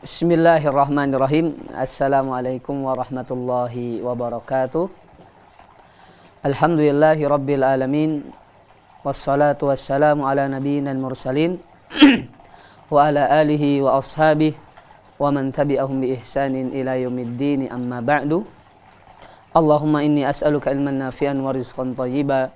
Bismillahirrahmanirrahim. Assalamualaikum warahmatullahi wabarakatuh. Alhamdulillahi rabbil alamin. Wassalatu wassalamu ala nabiyyina mursalin wa ala alihi wa ashabihi wa man tabi'ahum bi ihsanin ila yaumiddin amma ba'du. Allahumma inni as'aluka ilman nafi'an wa rizqan thayyiba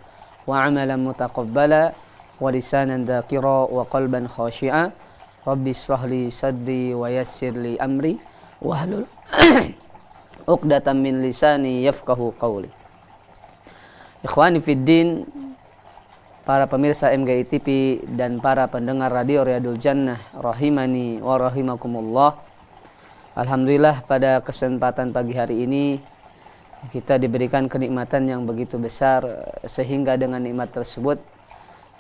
wa amalan mutaqabbala wa lisanan dhakira wa qalban khashi'a. Rabbi israhli sadri wa yassir li amri wahlul uqdatan min lisani yafqahu qawli. Ikhwani fid din, para pemirsa MGI TV dan para pendengar radio Riyadul Jannah rahimani wa rahimakumullah. Alhamdulillah pada kesempatan pagi hari ini kita diberikan kenikmatan yang begitu besar sehingga dengan nikmat tersebut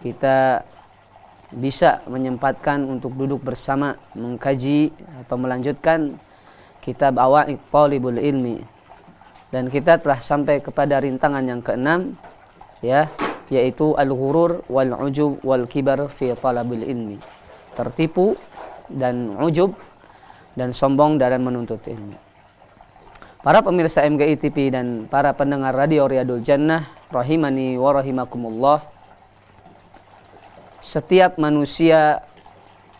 kita bisa menyempatkan untuk duduk bersama mengkaji atau melanjutkan kitab Awa'iq Talibul Ilmi. Dan kita telah sampai kepada rintangan yang keenam ya yaitu al-ghurur wal ujub wal kibar fi talabil ilmi. Tertipu dan ujub dan sombong dalam menuntut ilmu. Para pemirsa MGI TV dan para pendengar radio Riyadul Jannah rahimani wa rahimakumullah setiap manusia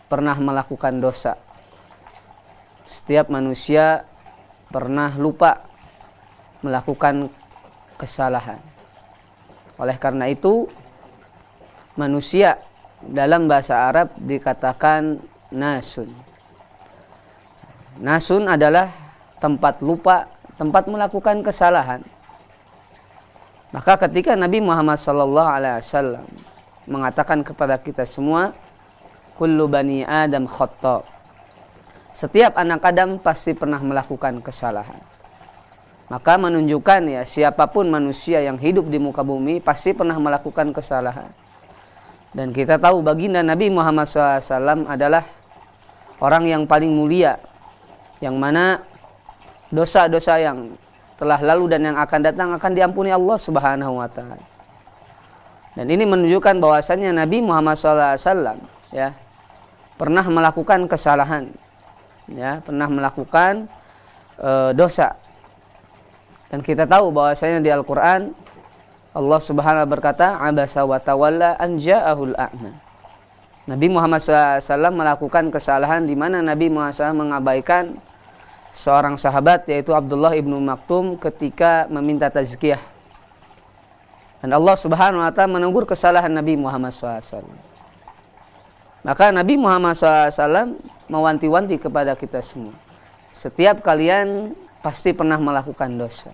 pernah melakukan dosa. Setiap manusia pernah lupa melakukan kesalahan. Oleh karena itu, manusia dalam bahasa Arab dikatakan nasun. Nasun adalah tempat lupa, tempat melakukan kesalahan. Maka ketika Nabi Muhammad SAW mengatakan kepada kita semua kullu bani adam khata setiap anak Adam pasti pernah melakukan kesalahan. Maka menunjukkan ya siapa pun manusia yang hidup di muka bumi pasti pernah melakukan kesalahan. Dan kita tahu baginda Nabi Muhammad SAW adalah orang yang paling mulia yang mana dosa-dosa yang telah lalu dan yang akan datang akan diampuni Allah Subhanahu wa taala. Dan ini menunjukkan bahwasannya Nabi Muhammad SAW ya pernah melakukan kesalahan, ya pernah melakukan e, dosa. Dan kita tahu bahwasanya di Al-Quran Allah Subhanahu berkata, "Abasa wa tawalla an a'ma." Nabi Muhammad SAW melakukan kesalahan di mana Nabi Muhammad SAW mengabaikan seorang sahabat yaitu Abdullah ibnu Maktum ketika meminta tazkiyah dan Allah Subhanahu wa taala menegur kesalahan Nabi Muhammad SAW. Maka Nabi Muhammad SAW mewanti-wanti kepada kita semua. Setiap kalian pasti pernah melakukan dosa.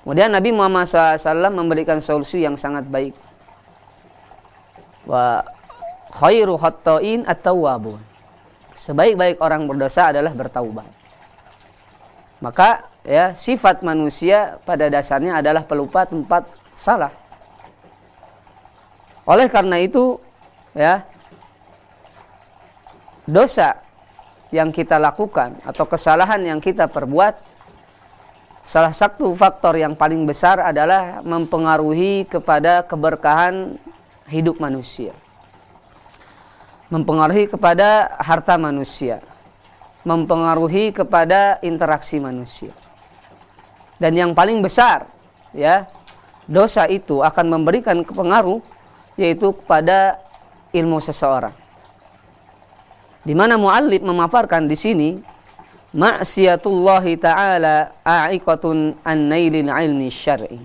Kemudian Nabi Muhammad SAW memberikan solusi yang sangat baik. Wa khairu khatta'in at-tawwabun. Sebaik-baik orang berdosa adalah bertaubat. Maka ya sifat manusia pada dasarnya adalah pelupa tempat salah. Oleh karena itu, ya, dosa yang kita lakukan atau kesalahan yang kita perbuat, salah satu faktor yang paling besar adalah mempengaruhi kepada keberkahan hidup manusia. Mempengaruhi kepada harta manusia. Mempengaruhi kepada interaksi manusia. Dan yang paling besar, ya, dosa itu akan memberikan pengaruh yaitu kepada ilmu seseorang. Di mana muallif memaparkan di sini maksiatullah taala a'iqatun an nailil ilmi syar'i.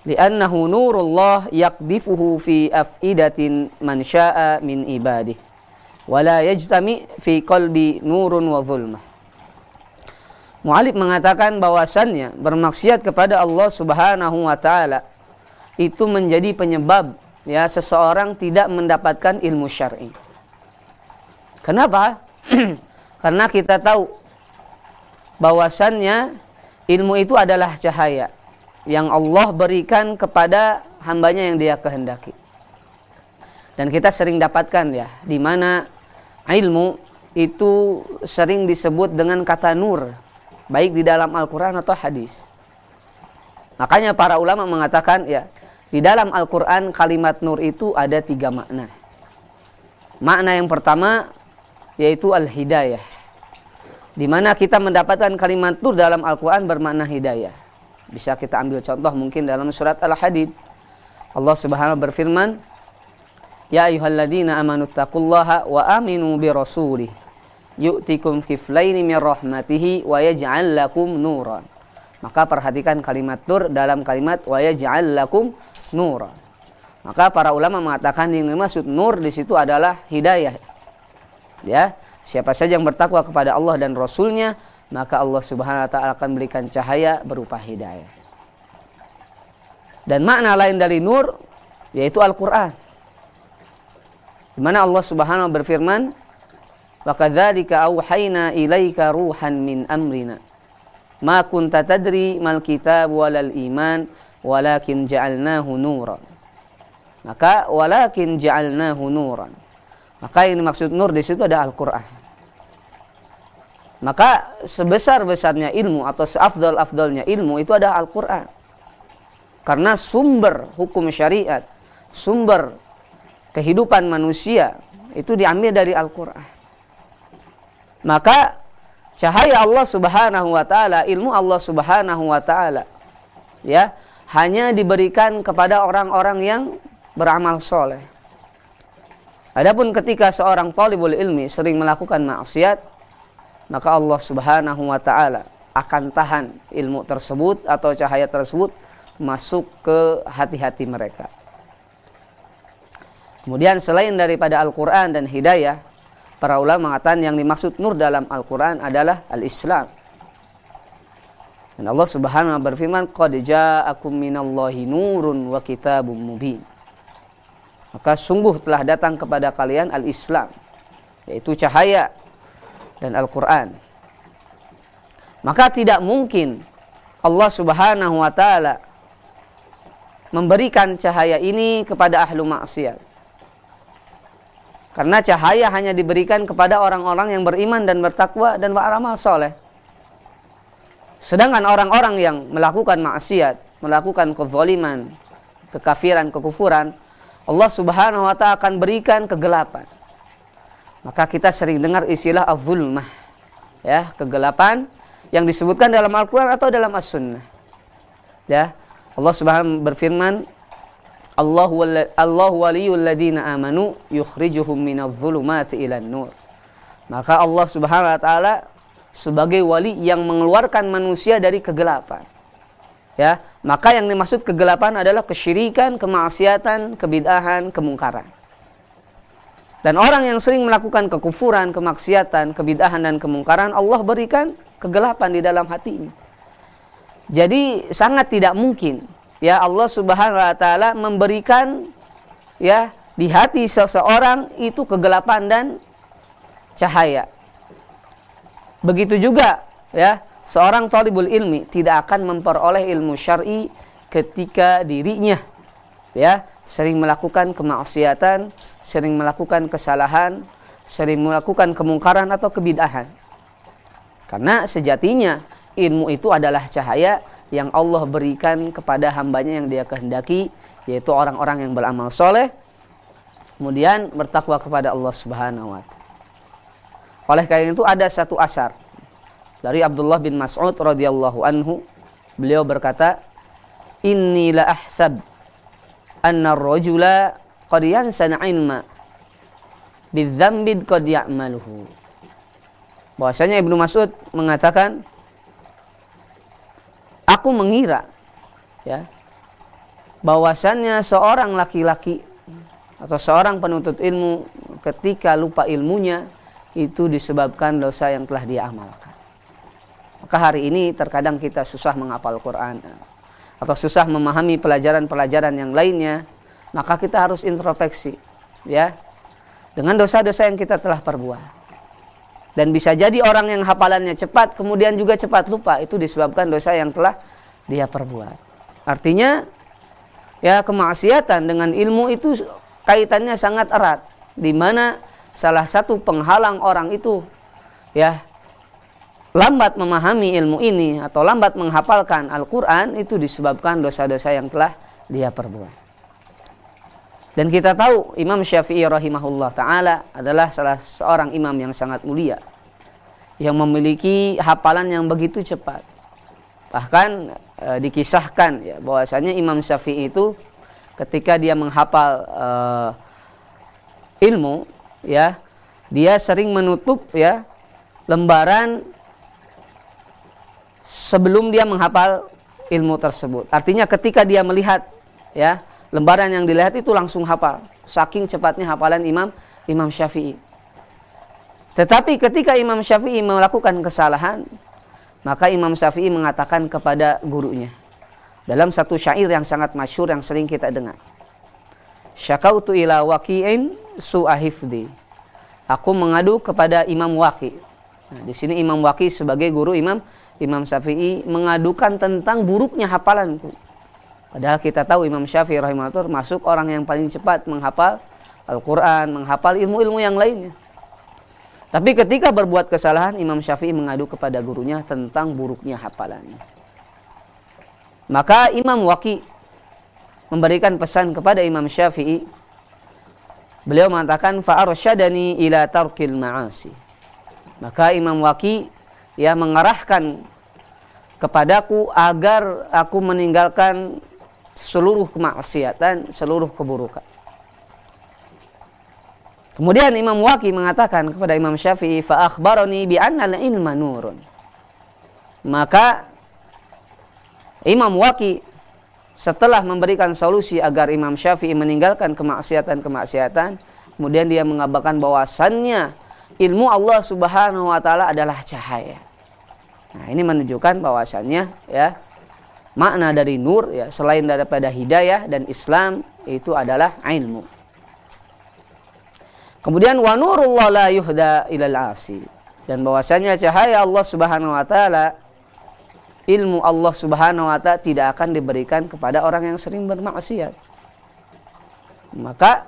Li'annahu nurullah yaqdifuhu fi af'idatin man sya'a min ibadih. Wala yajtami fi qalbi nurun wa zulmah. Mu'alib mengatakan bahwasannya bermaksiat kepada Allah Subhanahu wa taala itu menjadi penyebab ya seseorang tidak mendapatkan ilmu syar'i. Kenapa? Karena kita tahu bahwasannya ilmu itu adalah cahaya yang Allah berikan kepada hambanya yang dia kehendaki. Dan kita sering dapatkan ya, di mana ilmu itu sering disebut dengan kata nur baik di dalam Al-Quran atau hadis. Makanya para ulama mengatakan ya di dalam Al-Quran kalimat nur itu ada tiga makna. Makna yang pertama yaitu al-hidayah. di mana kita mendapatkan kalimat nur dalam Al-Quran bermakna hidayah. Bisa kita ambil contoh mungkin dalam surat Al-Hadid. Allah Subhanahu berfirman, Ya ayyuhalladzina amanu taqullaha wa aminu bi rasulih yu'tikum kiflaini min rahmatihi wa yaj'al lakum nuran. Maka perhatikan kalimat nur dalam kalimat wa yaj'al lakum nuran. Maka para ulama mengatakan yang dimaksud nur di situ adalah hidayah. Ya, siapa saja yang bertakwa kepada Allah dan Rasulnya, maka Allah Subhanahu wa taala akan berikan cahaya berupa hidayah. Dan makna lain dari nur yaitu Al-Qur'an. Di mana Allah Subhanahu berfirman, "Wa kadzalika auhayna ilaika ruhan min amrina." Ma kunta tadri mal kitab walal iman walakin ja'alnahu. Maka walakin ja'alnahu nuran. Maka yang dimaksud nur di situ ada Al-Qur'an. Maka sebesar-besarnya ilmu atau seafdal-afdalnya ilmu itu ada Al-Qur'an. Karena sumber hukum syariat, sumber kehidupan manusia itu diambil dari Al-Qur'an. Maka cahaya Allah Subhanahu wa taala, ilmu Allah Subhanahu wa taala ya, hanya diberikan kepada orang-orang yang beramal soleh. Adapun ketika seorang talibul ilmi sering melakukan maksiat, maka Allah Subhanahu wa taala akan tahan ilmu tersebut atau cahaya tersebut masuk ke hati-hati mereka. Kemudian selain daripada Al-Quran dan Hidayah, para ulama mengatakan yang dimaksud nur dalam Al-Quran adalah Al-Islam. Dan Allah subhanahu wa berfirman, Qad ja'akum minallahi nurun wa kitabun mubin. Maka sungguh telah datang kepada kalian Al-Islam, yaitu cahaya dan Al-Quran. Maka tidak mungkin Allah subhanahu wa ta'ala memberikan cahaya ini kepada ahlu maksiat karena cahaya hanya diberikan kepada orang-orang yang beriman dan bertakwa dan beramal soleh. Sedangkan orang-orang yang melakukan maksiat, melakukan kezaliman, kekafiran, kekufuran, Allah Subhanahu wa taala akan berikan kegelapan. Maka kita sering dengar istilah az-zulmah. Ya, kegelapan yang disebutkan dalam Al-Qur'an atau dalam As-Sunnah. Ya. Allah Subhanahu berfirman, Allah Allah waliyul ladina amanu yukhrijuhum minadh dhulumati ilan nur. Maka Allah Subhanahu wa taala sebagai wali yang mengeluarkan manusia dari kegelapan. Ya, maka yang dimaksud kegelapan adalah kesyirikan, kemaksiatan, kebid'ahan, kemungkaran. Dan orang yang sering melakukan kekufuran, kemaksiatan, kebid'ahan dan kemungkaran, Allah berikan kegelapan di dalam hatinya. Jadi sangat tidak mungkin ya Allah Subhanahu wa taala memberikan ya di hati seseorang itu kegelapan dan cahaya. Begitu juga ya seorang talibul ilmi tidak akan memperoleh ilmu syar'i ketika dirinya ya sering melakukan kemaksiatan, sering melakukan kesalahan, sering melakukan kemungkaran atau kebid'ahan. Karena sejatinya ilmu itu adalah cahaya yang Allah berikan kepada hambanya yang dia kehendaki yaitu orang-orang yang beramal soleh kemudian bertakwa kepada Allah Subhanahu wa taala. Oleh karena itu ada satu asar dari Abdullah bin Mas'ud radhiyallahu anhu beliau berkata inni la ahsab anna ar-rajula qad yansana ilma bidzambin qad ya'maluhu bahwasanya Ibnu Mas'ud mengatakan aku mengira ya bahwasannya seorang laki-laki atau seorang penuntut ilmu ketika lupa ilmunya itu disebabkan dosa yang telah dia amalkan. Maka hari ini terkadang kita susah menghafal Quran atau susah memahami pelajaran-pelajaran yang lainnya, maka kita harus introspeksi ya dengan dosa-dosa yang kita telah perbuat. Dan bisa jadi orang yang hafalannya cepat kemudian juga cepat lupa itu disebabkan dosa yang telah dia perbuat. Artinya ya kemaksiatan dengan ilmu itu kaitannya sangat erat di mana salah satu penghalang orang itu ya lambat memahami ilmu ini atau lambat menghafalkan Al-Qur'an itu disebabkan dosa-dosa yang telah dia perbuat. Dan kita tahu Imam Syafi'i rahimahullah taala adalah salah seorang imam yang sangat mulia yang memiliki hafalan yang begitu cepat. Bahkan e, dikisahkan ya bahwasanya Imam Syafi'i itu ketika dia menghafal e, ilmu ya dia sering menutup ya lembaran sebelum dia menghafal ilmu tersebut. Artinya ketika dia melihat ya lembaran yang dilihat itu langsung hafal. Saking cepatnya hafalan Imam Imam Syafi'i. Tetapi ketika Imam Syafi'i melakukan kesalahan, maka Imam Syafi'i mengatakan kepada gurunya dalam satu syair yang sangat masyur yang sering kita dengar. Syakautu ila waqi'in su'ahifdi. Aku mengadu kepada Imam Waqi. Nah, di sini Imam Waqi sebagai guru Imam Imam Syafi'i mengadukan tentang buruknya hafalanku. Padahal kita tahu Imam Syafi'i rahimahullah masuk orang yang paling cepat menghafal Al-Quran, menghafal ilmu-ilmu yang lainnya. Tapi ketika berbuat kesalahan, Imam Syafi'i mengadu kepada gurunya tentang buruknya hafalannya. Maka Imam Waki memberikan pesan kepada Imam Syafi'i. Beliau mengatakan fa'arsyadani ila tarkil ma'asi. Maka Imam Waki ya mengarahkan kepadaku agar aku meninggalkan seluruh kemaksiatan, seluruh keburukan. Kemudian Imam Waqi mengatakan kepada Imam Syafi'i, fa akhbarani bi anna al-ilma nurun. Maka Imam Waqi setelah memberikan solusi agar Imam Syafi'i meninggalkan kemaksiatan-kemaksiatan, kemudian dia mengabarkan bahwasannya ilmu Allah Subhanahu wa taala adalah cahaya. Nah, ini menunjukkan bahwasannya ya makna dari nur ya selain daripada hidayah dan Islam itu adalah ilmu. Kemudian wa nurullah la yuhda ilal asi. Dan bahwasanya cahaya Allah Subhanahu wa taala ilmu Allah Subhanahu wa taala tidak akan diberikan kepada orang yang sering bermaksiat. Maka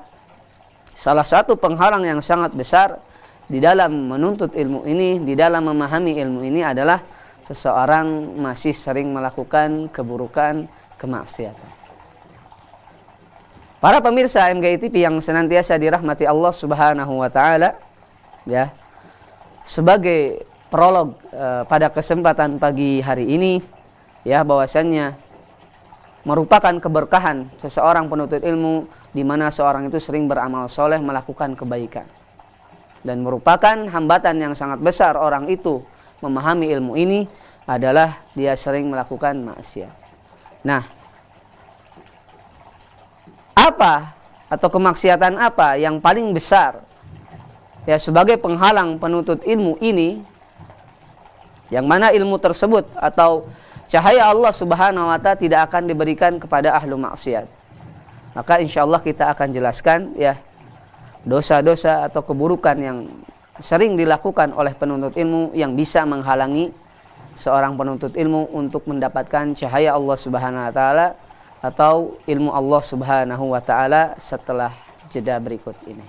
salah satu penghalang yang sangat besar di dalam menuntut ilmu ini, di dalam memahami ilmu ini adalah seseorang masih sering melakukan keburukan, kemaksiatan. Para pemirsa MGI TV yang senantiasa dirahmati Allah Subhanahu wa taala, ya. Sebagai prolog e, pada kesempatan pagi hari ini, ya bahwasannya merupakan keberkahan seseorang penuntut ilmu di mana seorang itu sering beramal soleh melakukan kebaikan dan merupakan hambatan yang sangat besar orang itu memahami ilmu ini adalah dia sering melakukan maksiat. Nah, apa atau kemaksiatan apa yang paling besar ya sebagai penghalang penuntut ilmu ini yang mana ilmu tersebut atau cahaya Allah Subhanahu wa taala tidak akan diberikan kepada ahlu maksiat. Maka insya Allah kita akan jelaskan ya dosa-dosa atau keburukan yang sering dilakukan oleh penuntut ilmu yang bisa menghalangi seorang penuntut ilmu untuk mendapatkan cahaya Allah Subhanahu wa taala atau ilmu Allah Subhanahu wa taala setelah jeda berikut ini.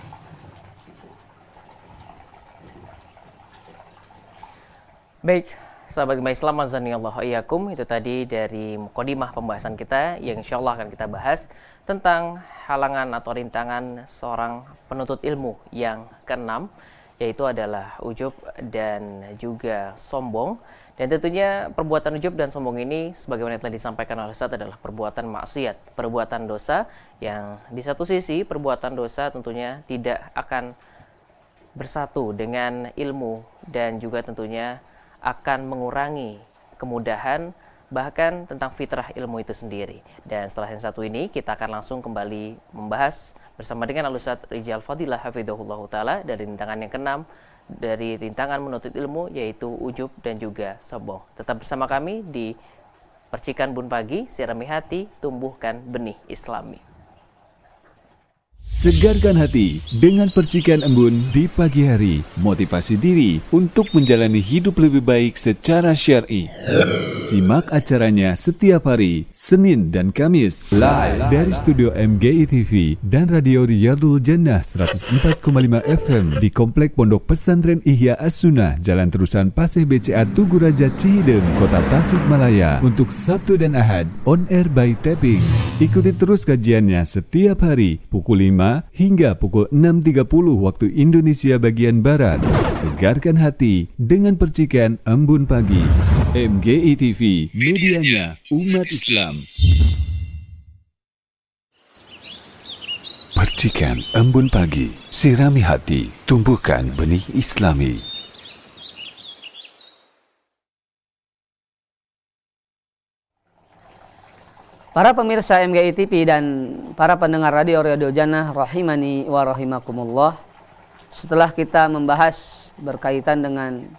Baik, sahabat gemah Islam azani Allah iyakum itu tadi dari mukadimah pembahasan kita yang insya Allah akan kita bahas tentang halangan atau rintangan seorang penuntut ilmu yang keenam yaitu adalah ujub dan juga sombong dan tentunya perbuatan ujub dan sombong ini sebagaimana telah disampaikan oleh Ustaz adalah perbuatan maksiat, perbuatan dosa yang di satu sisi perbuatan dosa tentunya tidak akan bersatu dengan ilmu dan juga tentunya akan mengurangi kemudahan bahkan tentang fitrah ilmu itu sendiri. Dan setelah yang satu ini kita akan langsung kembali membahas bersama dengan Alusat Rijal Fadilah Hafidhullah Ta'ala dari rintangan yang keenam dari rintangan menuntut ilmu yaitu ujub dan juga sombong. Tetap bersama kami di Percikan Bun Pagi, sirami hati, tumbuhkan benih Islami. Segarkan hati dengan percikan embun di pagi hari. Motivasi diri untuk menjalani hidup lebih baik secara syar'i. Simak acaranya setiap hari, Senin dan Kamis, live dari studio MGI TV dan Radio Riyadul Jannah 104,5 FM di Komplek Pondok Pesantren Ihya As-Sunnah, Jalan Terusan Paseh BCA Tugu Raja Cihideng, Kota Tasikmalaya untuk Sabtu dan Ahad on air by tapping. Ikuti terus kajiannya setiap hari pukul 5 hingga pukul 6.30 waktu Indonesia bagian Barat. Segarkan hati dengan percikan embun pagi. MGI TV, medianya umat Islam. Percikan embun pagi, sirami hati, tumbuhkan benih islami. Para pemirsa MGI TV dan para pendengar radio Radio Jannah rahimani wa rahimakumullah. Setelah kita membahas berkaitan dengan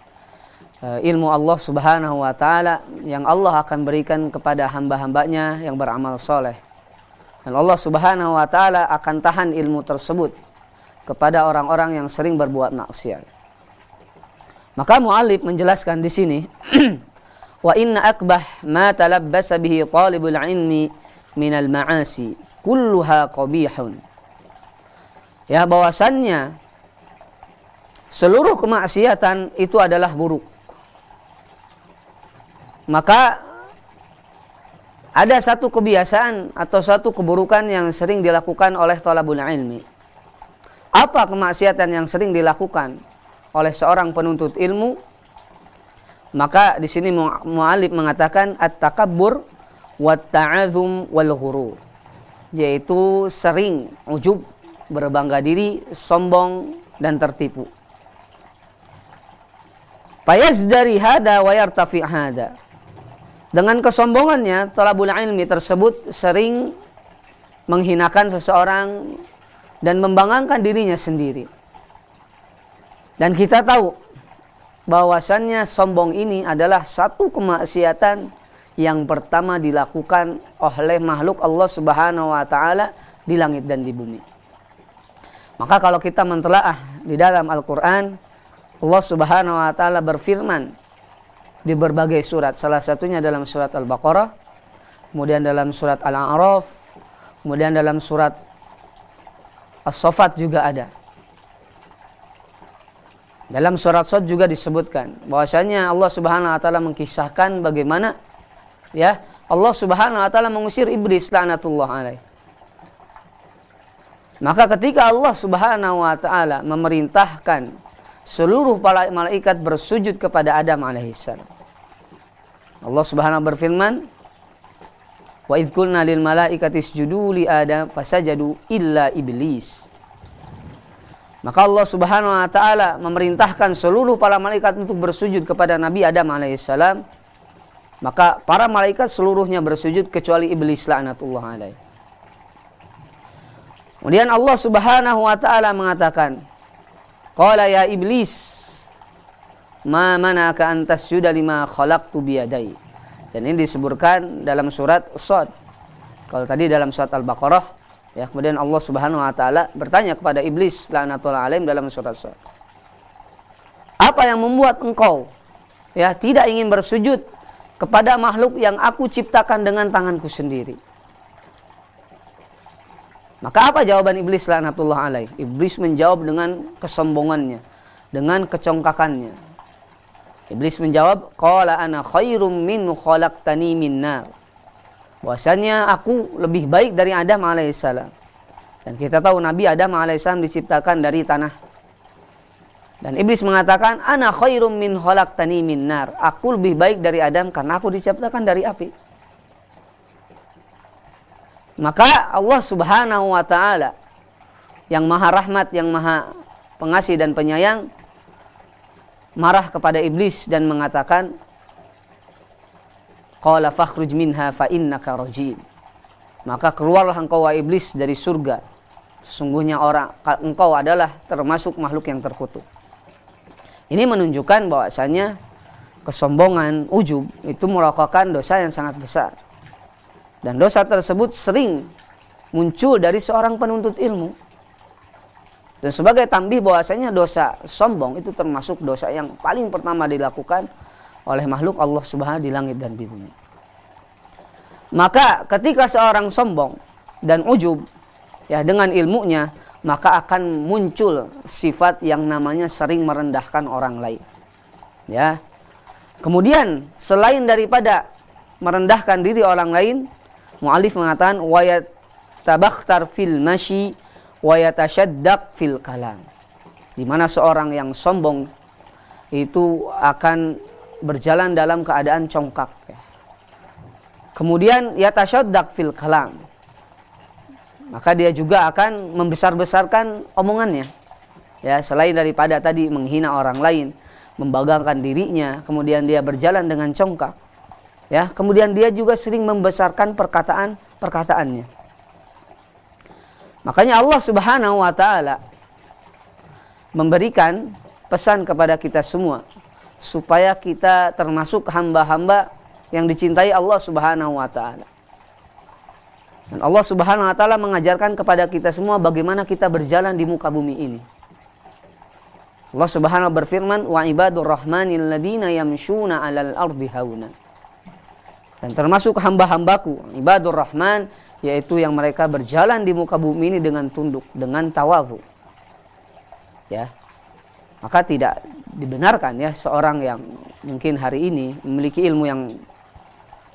uh, ilmu Allah Subhanahu wa taala yang Allah akan berikan kepada hamba-hambanya yang beramal soleh. Dan Allah Subhanahu wa taala akan tahan ilmu tersebut kepada orang-orang yang sering berbuat maksiat. Maka muallif menjelaskan di sini wa inna akbah ma talabbasa bihi talibul ilmi minal ma'asi kulluha qabihun. Ya bahwasannya seluruh kemaksiatan itu adalah buruk. Maka ada satu kebiasaan atau satu keburukan yang sering dilakukan oleh talabul ilmi. Apa kemaksiatan yang sering dilakukan oleh seorang penuntut ilmu maka di sini mu'alif mengatakan at-takabbur wa ta'azum wal ghurur. Yaitu sering ujub, berbangga diri, sombong dan tertipu. Fayaz dari hada wa yartafi hada. Dengan kesombongannya, talabul ilmi tersebut sering menghinakan seseorang dan membanggakan dirinya sendiri. Dan kita tahu bahwasannya sombong ini adalah satu kemaksiatan yang pertama dilakukan oleh makhluk Allah Subhanahu wa taala di langit dan di bumi. Maka kalau kita mentelaah di dalam Al-Qur'an Allah Subhanahu wa taala berfirman di berbagai surat, salah satunya dalam surat Al-Baqarah, kemudian dalam surat Al-A'raf, kemudian dalam surat As-Saffat juga ada. Dalam surat Sod juga disebutkan bahwasanya Allah Subhanahu wa taala mengkisahkan bagaimana ya Allah Subhanahu wa taala mengusir iblis laknatullah alaih. Maka ketika Allah Subhanahu wa taala memerintahkan seluruh malaikat bersujud kepada Adam alaihissalam. Allah Subhanahu berfirman, "Wa idz qulna lil malaikati isjudu li Adam fasajadu illa iblis." Maka Allah Subhanahu wa taala memerintahkan seluruh para malaikat untuk bersujud kepada Nabi Adam alaihissalam. Maka para malaikat seluruhnya bersujud kecuali iblis laknatullah alaih. Kemudian Allah Subhanahu wa taala mengatakan, "Qala ya iblis, ma manaka an tasjuda lima khalaqtu biyadai." Dan ini disebutkan dalam surat Sad. Kalau tadi dalam surat Al-Baqarah Ya, kemudian Allah Subhanahu wa taala bertanya kepada iblis laknatullah alaih dalam surat surat. Apa yang membuat engkau ya tidak ingin bersujud kepada makhluk yang aku ciptakan dengan tanganku sendiri? Maka apa jawaban iblis laknatullah alaih? Iblis menjawab dengan kesombongannya, dengan kecongkakannya. Iblis menjawab, "Qala ana khairum min khalaqtani min nar." Bahwasanya aku lebih baik dari Adam alaihissalam. Dan kita tahu Nabi Adam alaihissalam diciptakan dari tanah. Dan iblis mengatakan, "Ana khairum min khalaqtani min nar." Aku lebih baik dari Adam karena aku diciptakan dari api. Maka Allah Subhanahu wa taala yang maha rahmat, yang maha pengasih dan penyayang marah kepada iblis dan mengatakan, Qala fakhruj minha fa innaka rajim. Maka keluarlah engkau wa iblis dari surga. Sesungguhnya orang engkau adalah termasuk makhluk yang terkutuk. Ini menunjukkan bahwasanya kesombongan, ujub itu merupakan dosa yang sangat besar. Dan dosa tersebut sering muncul dari seorang penuntut ilmu. Dan sebagai tambih bahwasanya dosa sombong itu termasuk dosa yang paling pertama dilakukan oleh makhluk Allah Subhanahu di langit dan di bumi. Maka ketika seorang sombong dan ujub ya dengan ilmunya maka akan muncul sifat yang namanya sering merendahkan orang lain. Ya. Kemudian selain daripada merendahkan diri orang lain, mualif mengatakan wayat tabakhtar fil mashi wa yatashaddaq fil kalam. Di mana seorang yang sombong itu akan berjalan dalam keadaan congkak. Kemudian yatashaddaq fil kalam. Maka dia juga akan membesar-besarkan omongannya. Ya, selain daripada tadi menghina orang lain, membanggakan dirinya, kemudian dia berjalan dengan congkak. Ya, kemudian dia juga sering membesarkan perkataan-perkataannya. Makanya Allah Subhanahu wa taala memberikan pesan kepada kita semua supaya kita termasuk hamba-hamba yang dicintai Allah Subhanahu wa taala. Dan Allah Subhanahu wa taala mengajarkan kepada kita semua bagaimana kita berjalan di muka bumi ini. Allah Subhanahu berfirman, "Wa ibadur rahmanil ladina yamshuna 'alal ardi hauna." Dan termasuk hamba-hambaku, ibadur rahman, yaitu yang mereka berjalan di muka bumi ini dengan tunduk, dengan tawadhu. Ya. Maka tidak dibenarkan ya seorang yang mungkin hari ini memiliki ilmu yang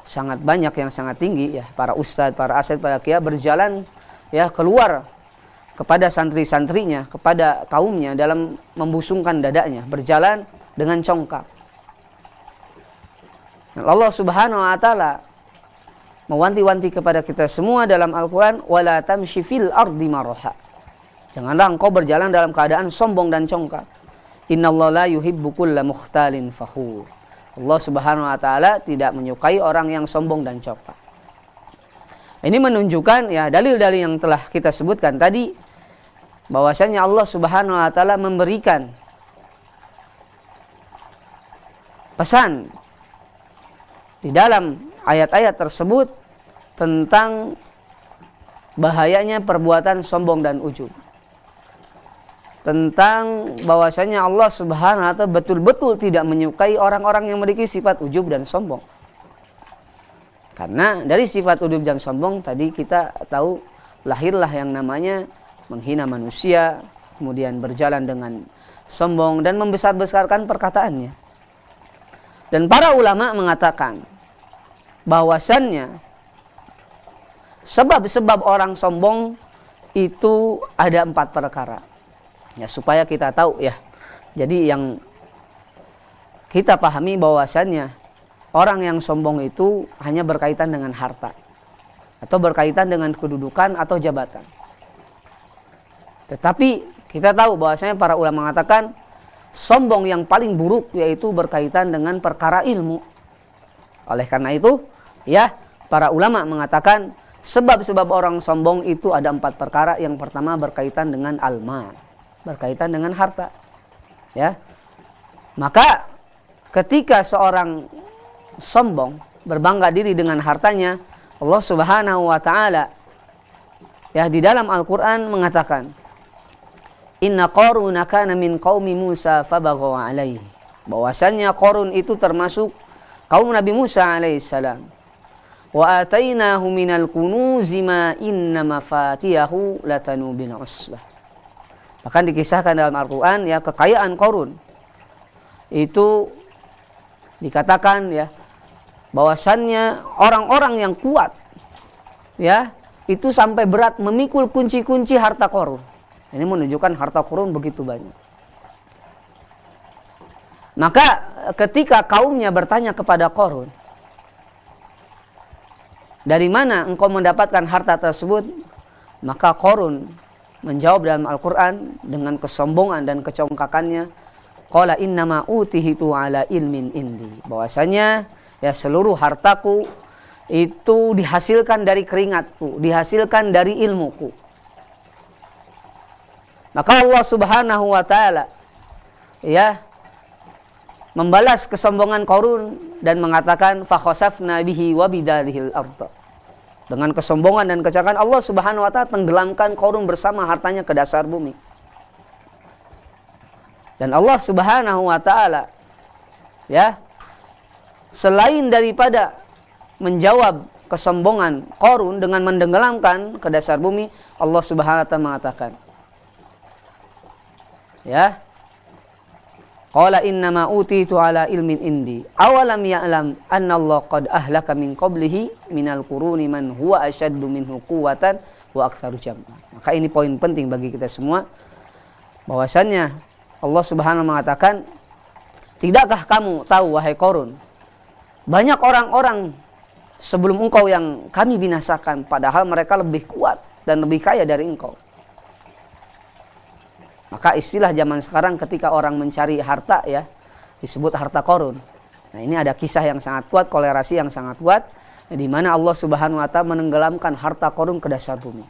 sangat banyak yang sangat tinggi ya para ustadz, para aset, para kia berjalan ya keluar kepada santri-santrinya, kepada kaumnya dalam membusungkan dadanya, berjalan dengan congkak. Allah Subhanahu wa taala mewanti-wanti kepada kita semua dalam Al-Qur'an wala tamshi ardi. Janganlah engkau berjalan dalam keadaan sombong dan congkak. Innallaha la yuhibbu kulla mukhtalin fakhur. Allah Subhanahu wa taala tidak menyukai orang yang sombong dan congkak. Ini menunjukkan ya dalil-dalil yang telah kita sebutkan tadi bahwasanya Allah Subhanahu wa taala memberikan pesan di dalam ayat-ayat tersebut tentang bahayanya perbuatan sombong dan ujub. Tentang bahwasanya Allah Subhanahu wa taala betul-betul tidak menyukai orang-orang yang memiliki sifat ujub dan sombong. Karena dari sifat ujub dan sombong tadi kita tahu lahirlah yang namanya menghina manusia, kemudian berjalan dengan sombong dan membesar-besarkan perkataannya. Dan para ulama mengatakan bahwasannya sebab-sebab orang sombong itu ada empat perkara. Ya supaya kita tahu ya. Jadi yang kita pahami bahwasannya orang yang sombong itu hanya berkaitan dengan harta atau berkaitan dengan kedudukan atau jabatan. Tetapi kita tahu bahwasanya para ulama mengatakan sombong yang paling buruk yaitu berkaitan dengan perkara ilmu. Oleh karena itu, ya, para ulama mengatakan sebab-sebab orang sombong itu ada empat perkara. Yang pertama berkaitan dengan alma, berkaitan dengan harta. Ya. Maka ketika seorang sombong berbangga diri dengan hartanya, Allah Subhanahu wa taala ya di dalam Al-Qur'an mengatakan Inna Qarun kana min qaumi Musa fabaghaw alaihi. Bahwasannya Qarun itu termasuk kaum Nabi Musa alaihissalam. Wa atainahu minal kunuzi ma inna mafatihahu latanu bin usbah. Bahkan dikisahkan dalam Al-Qur'an ya kekayaan Qarun itu dikatakan ya bahwasannya orang-orang yang kuat ya itu sampai berat memikul kunci-kunci harta Qarun ini menunjukkan harta kurun begitu banyak. Maka ketika kaumnya bertanya kepada Korun, dari mana engkau mendapatkan harta tersebut? Maka Korun menjawab dalam Al-Quran dengan kesombongan dan kecongkakannya, Qala innama utihitu ala ilmin indi. Bahwasanya ya seluruh hartaku itu dihasilkan dari keringatku, dihasilkan dari ilmuku. Maka Allah Subhanahu wa taala ya membalas kesombongan Qarun dan mengatakan fakhosafna bihi wa bidalihil. Dengan kesombongan dan kecelakaan Allah Subhanahu wa taala tenggelamkan Qarun bersama hartanya ke dasar bumi. Dan Allah Subhanahu wa taala ya selain daripada menjawab kesombongan Qarun dengan mendenggelamkan ke dasar bumi, Allah Subhanahu wa taala mengatakan, ya Qala innama utitu ala ilmin indi. Awalam ya'lam anna Allah qad ahlaka min qablihi minal quruni man huwa ashaddu minhu quwwatan wa aktsaru jam'a. Maka ini poin penting bagi kita semua bahwasannya Allah Subhanahu mengatakan tidakkah kamu tahu wahai Korun banyak orang-orang sebelum engkau yang kami binasakan padahal mereka lebih kuat dan lebih kaya dari engkau. Maka istilah zaman sekarang ketika orang mencari harta ya disebut harta korun. Nah ini ada kisah yang sangat kuat, kolerasi yang sangat kuat di mana Allah Subhanahu Wa Taala menenggelamkan harta korun ke dasar bumi.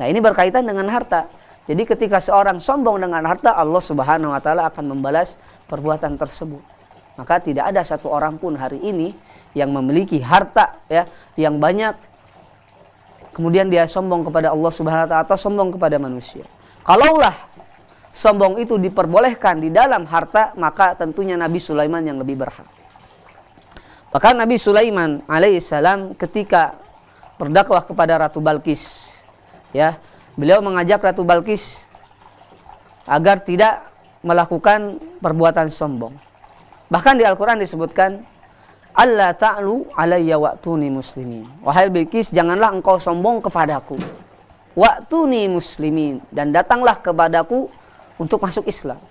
Nah ini berkaitan dengan harta. Jadi ketika seorang sombong dengan harta, Allah Subhanahu Wa Taala akan membalas perbuatan tersebut. Maka tidak ada satu orang pun hari ini yang memiliki harta ya yang banyak kemudian dia sombong kepada Allah Subhanahu wa taala atau sombong kepada manusia. Kalaulah sombong itu diperbolehkan di dalam harta, maka tentunya Nabi Sulaiman yang lebih berhak. Bahkan Nabi Sulaiman alaihissalam ketika berdakwah kepada Ratu Balkis, ya, beliau mengajak Ratu Balkis agar tidak melakukan perbuatan sombong. Bahkan di Al-Quran disebutkan, Allah ta'lu alayya wa'tuni muslimin. Wahai Bilqis, janganlah engkau sombong kepadaku. Wa'tuni muslimin. Dan datanglah kepadaku untuk masuk Islam.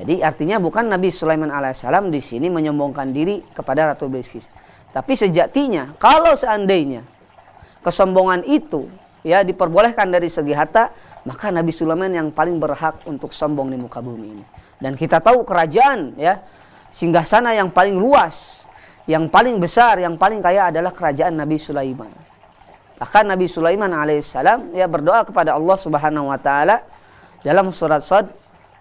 Jadi artinya bukan Nabi Sulaiman alaihissalam di sini menyombongkan diri kepada Ratu Bilqis. Tapi sejatinya kalau seandainya kesombongan itu ya diperbolehkan dari segi harta, maka Nabi Sulaiman yang paling berhak untuk sombong di muka bumi ini. Dan kita tahu kerajaan ya singgah sana yang paling luas, yang paling besar, yang paling kaya adalah kerajaan Nabi Sulaiman. Bahkan Nabi Sulaiman alaihissalam ya berdoa kepada Allah Subhanahu wa taala dalam surat Sad,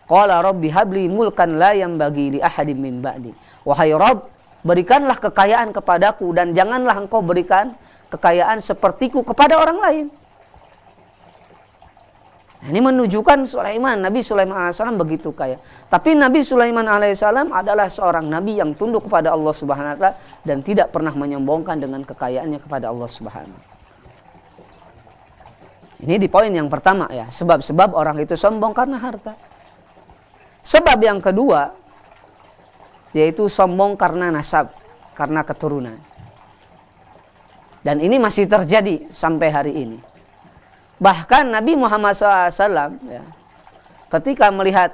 qala rabbi habli mulkan la yang bagi li ahadin min ba'di. Wahai Rabb, berikanlah kekayaan kepadaku dan janganlah engkau berikan kekayaan sepertiku kepada orang lain. Ini menunjukkan Sulaiman, Nabi Sulaiman alaihissalam begitu kaya. Tapi Nabi Sulaiman alaihissalam adalah seorang nabi yang tunduk kepada Allah Subhanahu wa taala dan tidak pernah menyombongkan dengan kekayaannya kepada Allah Subhanahu ini di poin yang pertama ya, sebab-sebab orang itu sombong karena harta. Sebab yang kedua yaitu sombong karena nasab, karena keturunan. Dan ini masih terjadi sampai hari ini. Bahkan Nabi Muhammad SAW ya, ketika melihat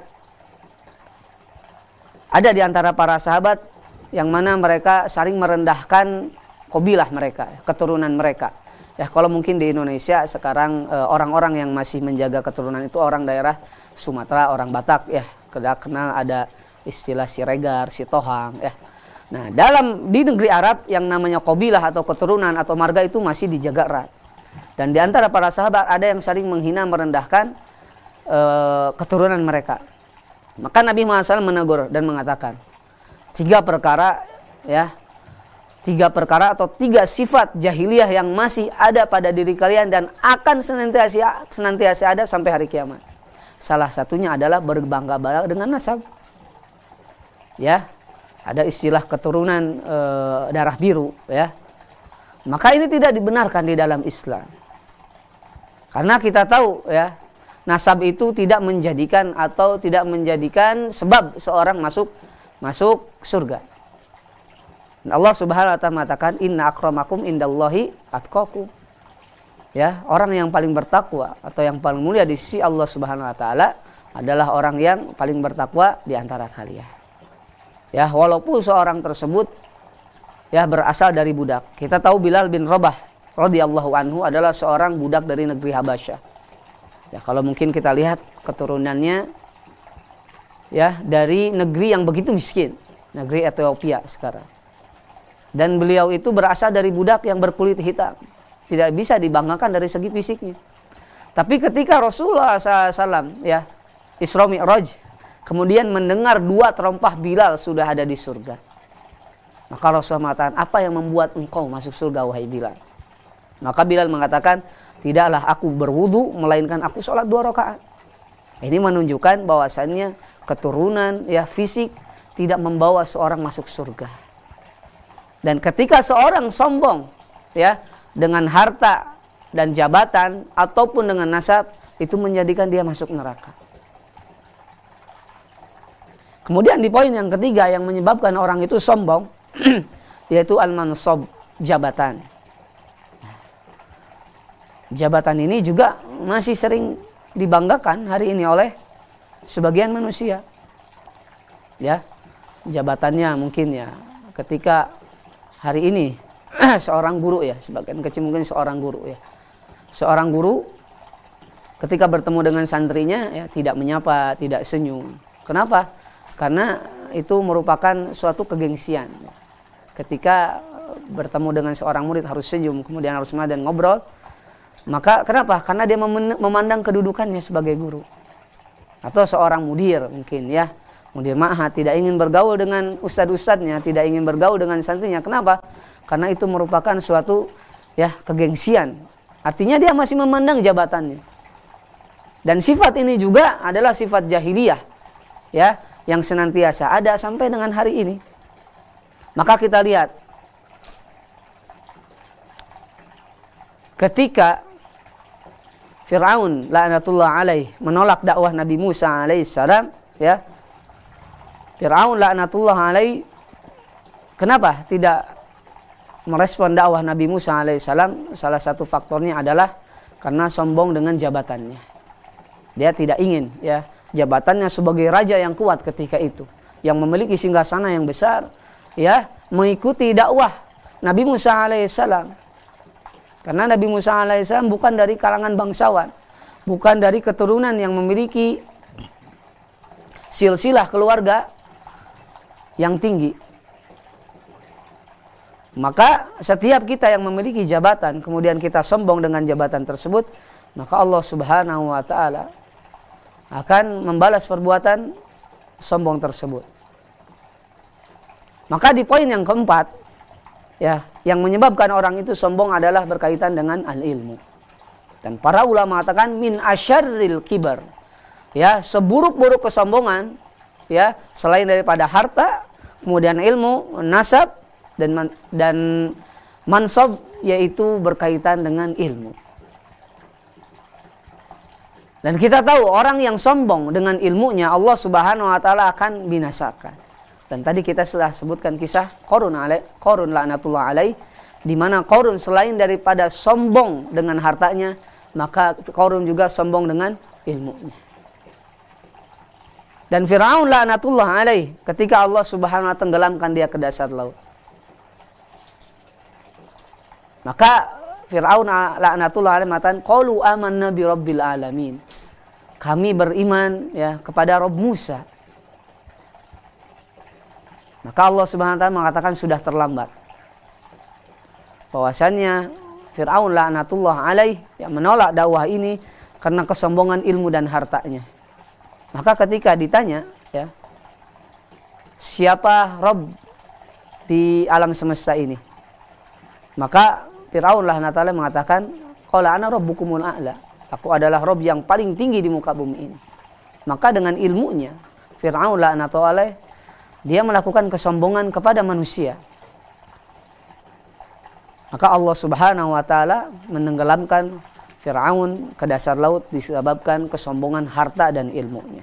ada di antara para sahabat yang mana mereka saling merendahkan kobilah mereka, keturunan mereka ya kalau mungkin di Indonesia sekarang eh, orang-orang yang masih menjaga keturunan itu orang daerah Sumatera, orang Batak ya, kenal ada istilah Siregar, Sitohang ya. Nah, dalam di negeri Arab yang namanya kobilah atau keturunan atau marga itu masih dijaga erat. Dan di antara para sahabat ada yang saling menghina merendahkan uh, keturunan mereka. Maka Nabi Muhammad SAW menegur dan mengatakan tiga perkara ya tiga perkara atau tiga sifat jahiliyah yang masih ada pada diri kalian dan akan senantiasa senantiasa ada sampai hari kiamat. Salah satunya adalah berbangga-bangga dengan nasab. Ya, ada istilah keturunan e, darah biru, ya. Maka ini tidak dibenarkan di dalam Islam. Karena kita tahu ya, nasab itu tidak menjadikan atau tidak menjadikan sebab seorang masuk masuk surga. Allah Subhanahu wa taala mengatakan inna akramakum indallahi atqakum. Ya, orang yang paling bertakwa atau yang paling mulia di sisi Allah Subhanahu wa taala adalah orang yang paling bertakwa di antara kalian. Ya, walaupun seorang tersebut ya berasal dari budak. Kita tahu Bilal bin Rabah radhiyallahu anhu adalah seorang budak dari negeri Habasyah. Ya, kalau mungkin kita lihat keturunannya ya dari negeri yang begitu miskin, negeri Ethiopia sekarang. Dan beliau itu berasal dari budak yang berkulit hitam. Tidak bisa dibanggakan dari segi fisiknya. Tapi ketika Rasulullah SAW ya Isra Mi'raj kemudian mendengar dua terompah Bilal sudah ada di surga. Maka Rasulullah mengatakan, apa yang membuat engkau masuk surga wahai Bilal? Maka Bilal mengatakan, tidaklah aku berwudu melainkan aku sholat dua rakaat. Ini menunjukkan bahwasannya keturunan ya fisik tidak membawa seorang masuk surga. Dan ketika seorang sombong ya dengan harta dan jabatan ataupun dengan nasab itu menjadikan dia masuk neraka. Kemudian di poin yang ketiga yang menyebabkan orang itu sombong yaitu al-mansob jabatan. Jabatan ini juga masih sering dibanggakan hari ini oleh sebagian manusia. Ya. Jabatannya mungkin ya ketika hari ini seorang guru ya, sebagian kecil mungkin seorang guru ya. Seorang guru ketika bertemu dengan santrinya ya tidak menyapa, tidak senyum. Kenapa? Karena itu merupakan suatu kegengsian. Ketika bertemu dengan seorang murid harus senyum, kemudian harus dan ngobrol. Maka kenapa? Karena dia memandang kedudukannya sebagai guru. Atau seorang mudir mungkin ya. Mudir ma'had tidak ingin bergaul dengan ustad-ustadnya, tidak ingin bergaul dengan santrinya. Kenapa? Karena itu merupakan suatu ya kegengsian. Artinya dia masih memandang jabatannya. Dan sifat ini juga adalah sifat jahiliyah. Ya, yang senantiasa ada sampai dengan hari ini. Maka kita lihat ketika Fir'aun laknatullah alaih menolak dakwah Nabi Musa alaihissalam ya Fir'aun laknatullah alaih. Kenapa? Tidak merespon dakwah Nabi Musa alaihissalam salah satu faktornya adalah karena sombong dengan jabatannya. Dia tidak ingin ya jabatannya sebagai raja yang kuat ketika itu. Yang memiliki singgasana yang besar ya mengikuti dakwah Nabi Musa alaihissalam karena Nabi Musa alaihissalam bukan dari kalangan bangsawan, bukan dari keturunan yang memiliki silsilah keluarga yang tinggi. Maka setiap kita yang memiliki jabatan, kemudian kita sombong dengan jabatan tersebut, maka Allah Subhanahu wa taala akan membalas perbuatan sombong tersebut. Maka di poin yang keempat, ya yang menyebabkan orang itu sombong adalah berkaitan dengan al-ilmu. Dan para ulama mengatakan min asyarril kibar. Ya, seburuk-buruk kesombongan ya, selain daripada harta, kemudian ilmu, nasab dan man, dan mansob yaitu berkaitan dengan ilmu. Dan kita tahu orang yang sombong dengan ilmunya Allah Subhanahu wa taala akan binasakan. Dan tadi kita sudah sebutkan kisah Korun alaih, Korun laknatullah alaih di mana Korun selain daripada sombong dengan hartanya, maka Korun juga sombong dengan ilmunya. Dan Firaun laknatullah alaih ketika Allah Subhanahu wa tenggelamkan dia ke dasar laut. Maka Firaun laknatullah alaih mengatakan, "Qalu amanna bi rabbil alamin." Kami beriman ya kepada Rob Musa maka Allah Subhanahu wa taala mengatakan sudah terlambat. Bahwasannya Firaun laknatullah alaih yang menolak dakwah ini karena kesombongan ilmu dan hartanya. Maka ketika ditanya, ya, siapa Rob di alam semesta ini? Maka Firaun laknatullah mengatakan, "Qala ana rabbukumul a'la." Aku adalah Rob yang paling tinggi di muka bumi ini. Maka dengan ilmunya Fir'aun laknatullah dia melakukan kesombongan kepada manusia. Maka Allah Subhanahu wa taala menenggelamkan Firaun ke dasar laut disebabkan kesombongan harta dan ilmunya.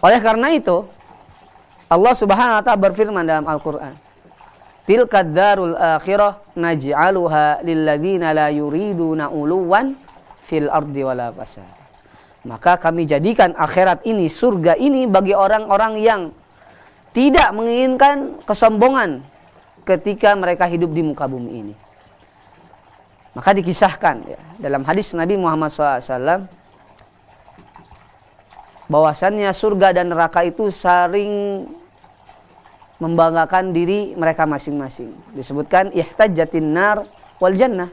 Oleh karena itu, Allah Subhanahu wa taala berfirman dalam Al-Qur'an, "Tilka darul akhirah naj'aluha lilladzina la yuriduna uluwan fil ardi wala fasad." Maka kami jadikan akhirat ini, surga ini bagi orang-orang yang tidak menginginkan kesombongan ketika mereka hidup di muka bumi ini. Maka dikisahkan ya, dalam hadis Nabi Muhammad SAW bahwasannya surga dan neraka itu saling membanggakan diri mereka masing-masing. Disebutkan ihtajjatin nar wal jannah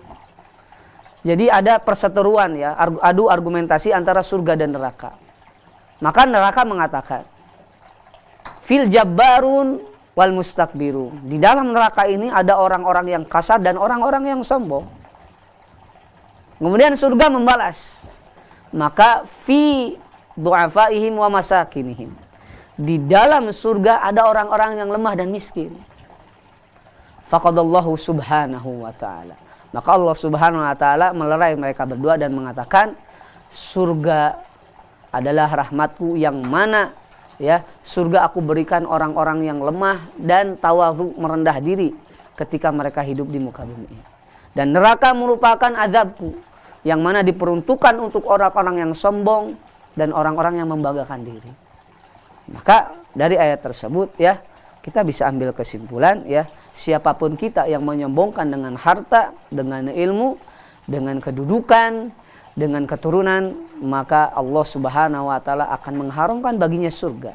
jadi ada perseteruan ya, adu argumentasi antara surga dan neraka. Maka neraka mengatakan, fil jabbarun wal mustakbirun. Di dalam neraka ini ada orang-orang yang kasar dan orang-orang yang sombong. Kemudian surga membalas, maka fi du'afaihim wa masakinihim. Di dalam surga ada orang-orang yang lemah dan miskin. Faqadallahu subhanahu wa ta'ala maka Allah Subhanahu wa taala melerai mereka berdua dan mengatakan surga adalah rahmatku yang mana ya surga aku berikan orang-orang yang lemah dan tawadhu merendah diri ketika mereka hidup di muka bumi dan neraka merupakan azabku yang mana diperuntukkan untuk orang-orang yang sombong dan orang-orang yang membanggakan diri maka dari ayat tersebut ya kita bisa ambil kesimpulan ya siapa pun kita yang menyombongkan dengan harta dengan ilmu dengan kedudukan dengan keturunan maka Allah Subhanahu wa taala akan mengharumkan baginya surga.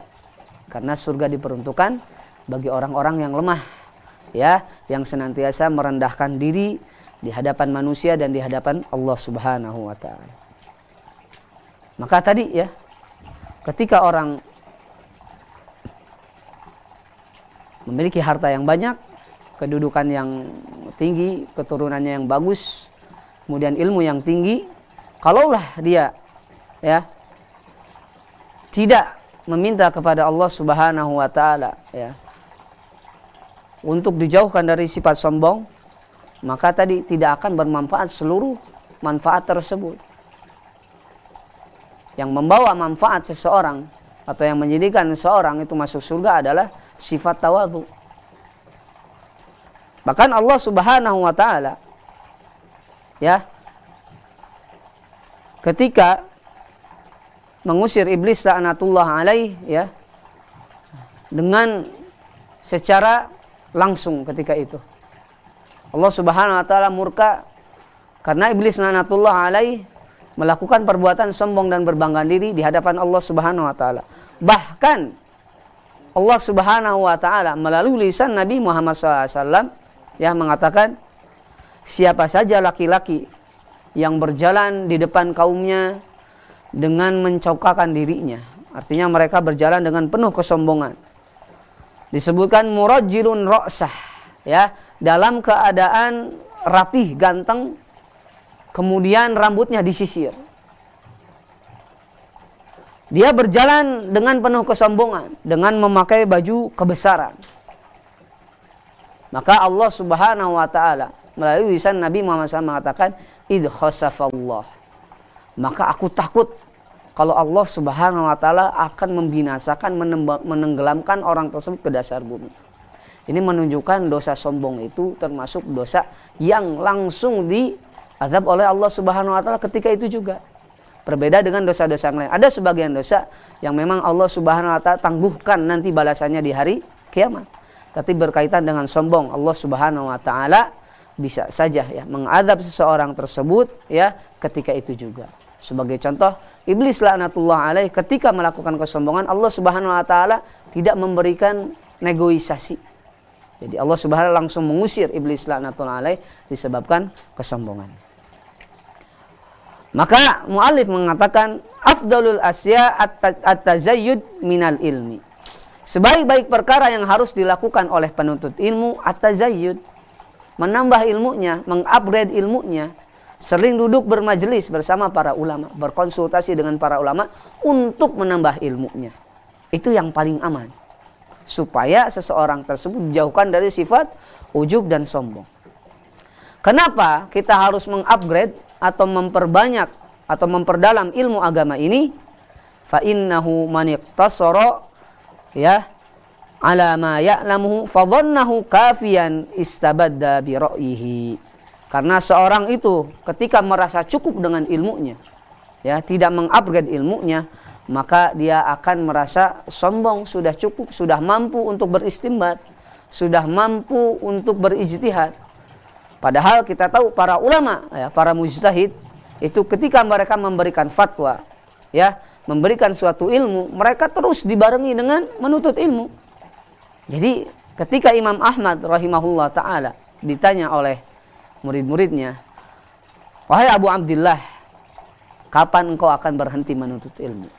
Karena surga diperuntukkan bagi orang-orang yang lemah ya, yang senantiasa merendahkan diri di hadapan manusia dan di hadapan Allah Subhanahu wa taala. Maka tadi ya, ketika orang memiliki harta yang banyak, kedudukan yang tinggi, keturunannya yang bagus, kemudian ilmu yang tinggi, kalaulah dia ya tidak meminta kepada Allah Subhanahu wa taala ya untuk dijauhkan dari sifat sombong maka tadi tidak akan bermanfaat seluruh manfaat tersebut yang membawa manfaat seseorang atau yang menjadikan seseorang itu masuk surga adalah sifat tawadhu bahkan Allah Subhanahu wa taala ya ketika mengusir iblis laknatullah alaih ya dengan secara langsung ketika itu. Allah Subhanahu wa taala murka karena iblis laknatullah alaih melakukan perbuatan sombong dan berbangga diri di hadapan Allah Subhanahu wa taala. Bahkan Allah Subhanahu wa taala melalui lisan Nabi Muhammad SAW ya mengatakan siapa saja laki-laki yang berjalan di depan kaumnya dengan mencaukakan dirinya. Artinya mereka berjalan dengan penuh kesombongan. Disebutkan murajjilun ro'sah. Ya, dalam keadaan rapih, ganteng, kemudian rambutnya disisir. Dia berjalan dengan penuh kesombongan, dengan memakai baju kebesaran. Maka Allah Subhanahu wa taala melalui lisan Nabi Muhammad SAW mengatakan id khasafallah maka aku takut kalau Allah Subhanahu wa taala akan membinasakan menenggelamkan orang tersebut ke dasar bumi ini menunjukkan dosa sombong itu termasuk dosa yang langsung diazab oleh Allah Subhanahu wa taala ketika itu juga berbeda dengan dosa-dosa yang lain ada sebagian dosa yang memang Allah Subhanahu wa taala tangguhkan nanti balasannya di hari kiamat tapi berkaitan dengan sombong Allah Subhanahu wa taala bisa saja ya mengadab seseorang tersebut ya ketika itu juga. Sebagai contoh, iblis laknatullah alaih ketika melakukan kesombongan Allah Subhanahu wa taala tidak memberikan negosiasi. Jadi Allah Subhanahu langsung mengusir iblis laknatullah alaih disebabkan kesombongan. Maka muallif mengatakan afdalul asya at-tazayyud minal ilmi. Sebaik-baik perkara yang harus dilakukan oleh penuntut ilmu at-tazayyud menambah ilmunya, mengupgrade ilmunya, sering duduk bermajelis bersama para ulama, berkonsultasi dengan para ulama untuk menambah ilmunya. Itu yang paling aman. Supaya seseorang tersebut dijauhkan dari sifat ujub dan sombong. Kenapa kita harus mengupgrade atau memperbanyak atau memperdalam ilmu agama ini? Fa innahu man ya ala ma ya'lamuhu fadhannahu kafiyan istabadda bi ra'yihi. Karena seorang itu ketika merasa cukup dengan ilmunya, ya, tidak mengupgrade ilmunya, maka dia akan merasa sombong, sudah cukup, sudah mampu untuk beristimbat, sudah mampu untuk berijtihad. Padahal kita tahu para ulama, ya, para mujtahid itu ketika mereka memberikan fatwa, ya, memberikan suatu ilmu, mereka terus dibarengi dengan menuntut ilmu. Jadi ketika Imam Ahmad rahimahullah taala ditanya oleh murid-muridnya, "Wahai Abu Abdullah, kapan engkau akan berhenti menuntut ilmu?"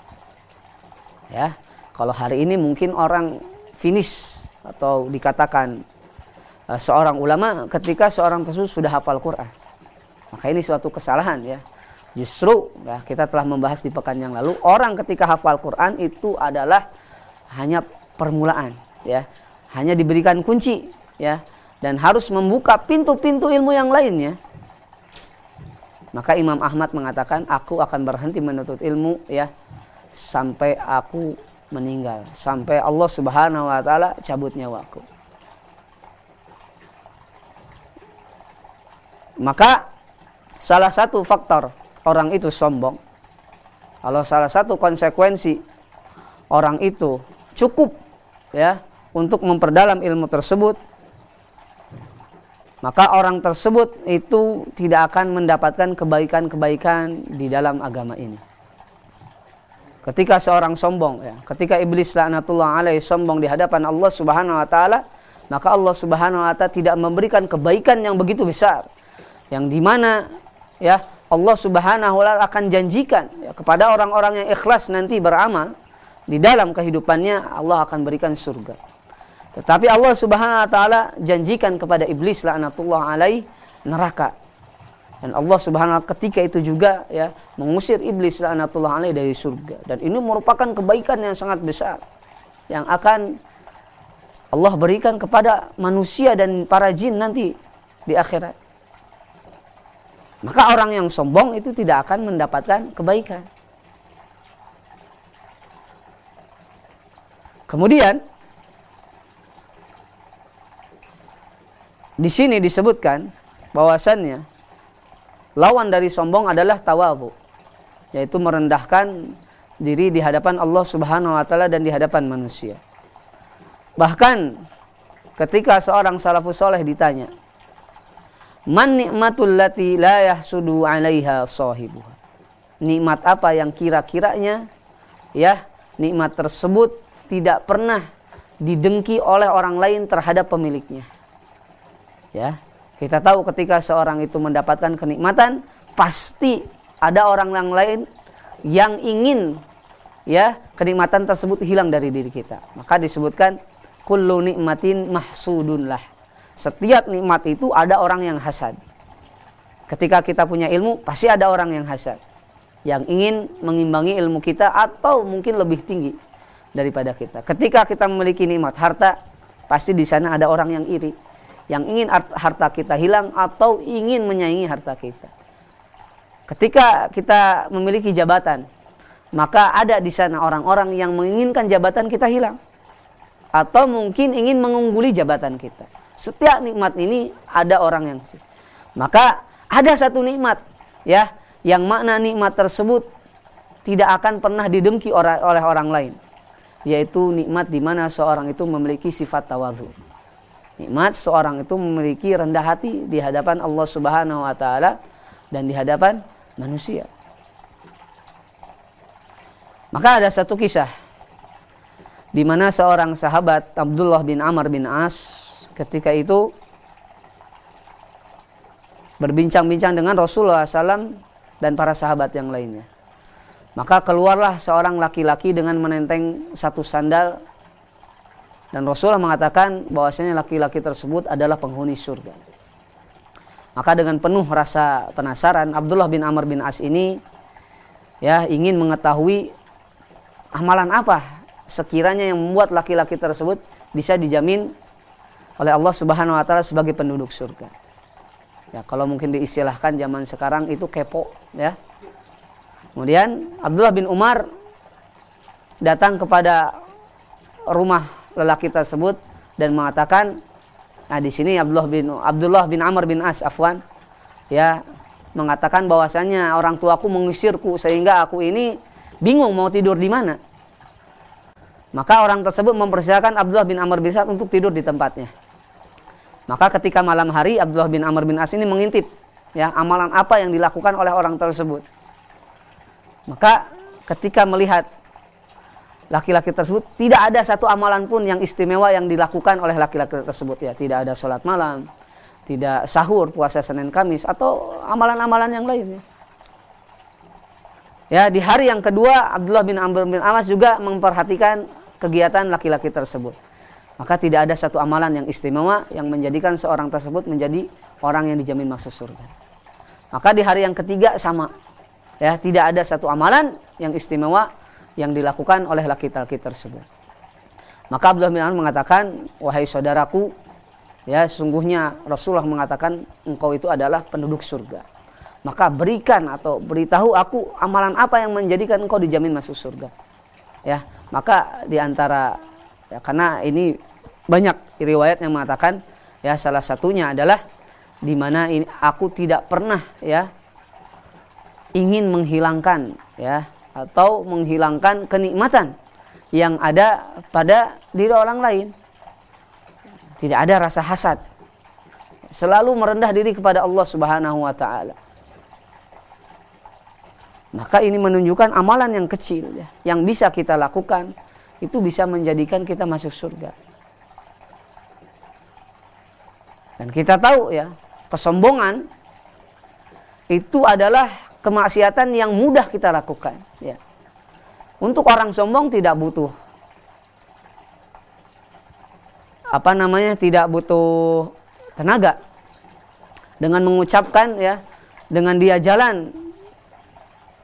Ya, kalau hari ini mungkin orang finish atau dikatakan uh, seorang ulama ketika seorang tersebut sudah hafal Quran. Maka ini suatu kesalahan ya. Justru ya, kita telah membahas di pekan yang lalu orang ketika hafal Quran itu adalah hanya permulaan ya hanya diberikan kunci ya dan harus membuka pintu-pintu ilmu yang lainnya maka Imam Ahmad mengatakan aku akan berhenti menuntut ilmu ya sampai aku meninggal sampai Allah Subhanahu wa taala cabut nyawaku. Maka salah satu faktor orang itu sombong. Kalau salah satu konsekuensi orang itu cukup ya untuk memperdalam ilmu tersebut maka orang tersebut itu tidak akan mendapatkan kebaikan-kebaikan di dalam agama ini. Ketika seorang sombong ya, ketika iblis laknatullah alaih sombong di hadapan Allah Subhanahu wa taala, maka Allah Subhanahu wa taala tidak memberikan kebaikan yang begitu besar. Yang di mana ya Allah Subhanahu wa taala akan janjikan ya, kepada orang-orang yang ikhlas nanti beramal di dalam kehidupannya Allah akan berikan surga. Tetapi Allah Subhanahu wa taala janjikan kepada iblis laknatullah alaih neraka. Dan Allah Subhanahu wa ketika itu juga ya mengusir iblis laknatullah alaih dari surga. Dan ini merupakan kebaikan yang sangat besar yang akan Allah berikan kepada manusia dan para jin nanti di akhirat. Maka orang yang sombong itu tidak akan mendapatkan kebaikan. Kemudian Di sini disebutkan bahwasannya lawan dari sombong adalah tawadhu, yaitu merendahkan diri di hadapan Allah Subhanahu wa taala dan di hadapan manusia. Bahkan ketika seorang salafus soleh ditanya, "Man nikmatul lati la yahsudu 'alaiha sahibuha?" Nikmat apa yang kira-kiranya ya, nikmat tersebut tidak pernah didengki oleh orang lain terhadap pemiliknya ya kita tahu ketika seorang itu mendapatkan kenikmatan pasti ada orang yang lain yang ingin ya kenikmatan tersebut hilang dari diri kita. Maka disebutkan kullu nikmatin mahsudun lah setiap nikmat itu ada orang yang hasad. Ketika kita punya ilmu pasti ada orang yang hasad. Yang ingin mengimbangi ilmu kita atau mungkin lebih tinggi daripada kita. Ketika kita memiliki nikmat harta pasti di sana ada orang yang iri yang ingin harta kita hilang atau ingin menyaingi harta kita. Ketika kita memiliki jabatan, maka ada di sana orang-orang yang menginginkan jabatan kita hilang atau mungkin ingin mengungguli jabatan kita. Setiap nikmat ini ada orang yang maka ada satu nikmat ya yang makna nikmat tersebut tidak akan pernah didengki oleh orang lain yaitu nikmat di mana seorang itu memiliki sifat tawadhu nikmat seorang itu memiliki rendah hati di hadapan Allah Subhanahu wa taala dan di hadapan manusia. Maka ada satu kisah di mana seorang sahabat Abdullah bin Amr bin As ketika itu berbincang-bincang dengan Rasulullah SAW dan para sahabat yang lainnya. Maka keluarlah seorang laki-laki dengan menenteng satu sandal dan Rasulullah mengatakan bahwasanya laki-laki tersebut adalah penghuni surga. Maka dengan penuh rasa penasaran Abdullah bin Amr bin As ini ya ingin mengetahui amalan apa sekiranya yang membuat laki-laki tersebut bisa dijamin oleh Allah Subhanahu wa taala sebagai penduduk surga. Ya, kalau mungkin diistilahkan zaman sekarang itu kepo, ya. Kemudian Abdullah bin Umar datang kepada rumah lelaki tersebut dan mengatakan nah di sini Abdullah bin Abdullah bin Amr bin As afwan ya mengatakan bahwasanya orang tuaku mengusirku sehingga aku ini bingung mau tidur di mana. Maka orang tersebut mempersilakan Abdullah bin Amr bin As untuk tidur di tempatnya. Maka ketika malam hari Abdullah bin Amr bin As ini mengintip ya amalan apa yang dilakukan oleh orang tersebut. Maka ketika melihat laki-laki tersebut tidak ada satu amalan pun yang istimewa yang dilakukan oleh laki-laki tersebut ya. Tidak ada sholat malam tidak sahur puasa senin kamis atau amalan-amalan yang lainnya ya di hari yang kedua Abdullah bin Amr bin Amas juga memperhatikan kegiatan laki-laki tersebut. Maka tidak ada satu amalan yang istimewa yang menjadikan seorang tersebut menjadi orang yang dijamin masuk surga. Maka di hari yang ketiga sama ya. Tidak ada satu amalan yang istimewa yang dilakukan oleh laki-laki tersebut. Maka Abdullah bin Amr mengatakan, wahai saudaraku, ya sungguhnya Rasulullah mengatakan engkau itu adalah penduduk surga. Maka berikan atau beritahu aku amalan apa yang menjadikan engkau dijamin masuk surga. ya maka di antara ya, karena ini banyak riwayat yang mengatakan ya salah satunya adalah di mana aku tidak pernah ya ingin menghilangkan ya atau menghilangkan kenikmatan yang ada pada diri orang lain. Tidak ada rasa hasad. Selalu merendah diri kepada Allah Subhanahu wa taala. Maka ini menunjukkan amalan yang kecil ya, yang bisa kita lakukan itu bisa menjadikan kita masuk surga. Dan kita tahu ya, kesombongan itu adalah kemaksiatan yang mudah kita lakukan. Untuk orang sombong tidak butuh. Apa namanya? Tidak butuh tenaga. Dengan mengucapkan ya dengan dia jalan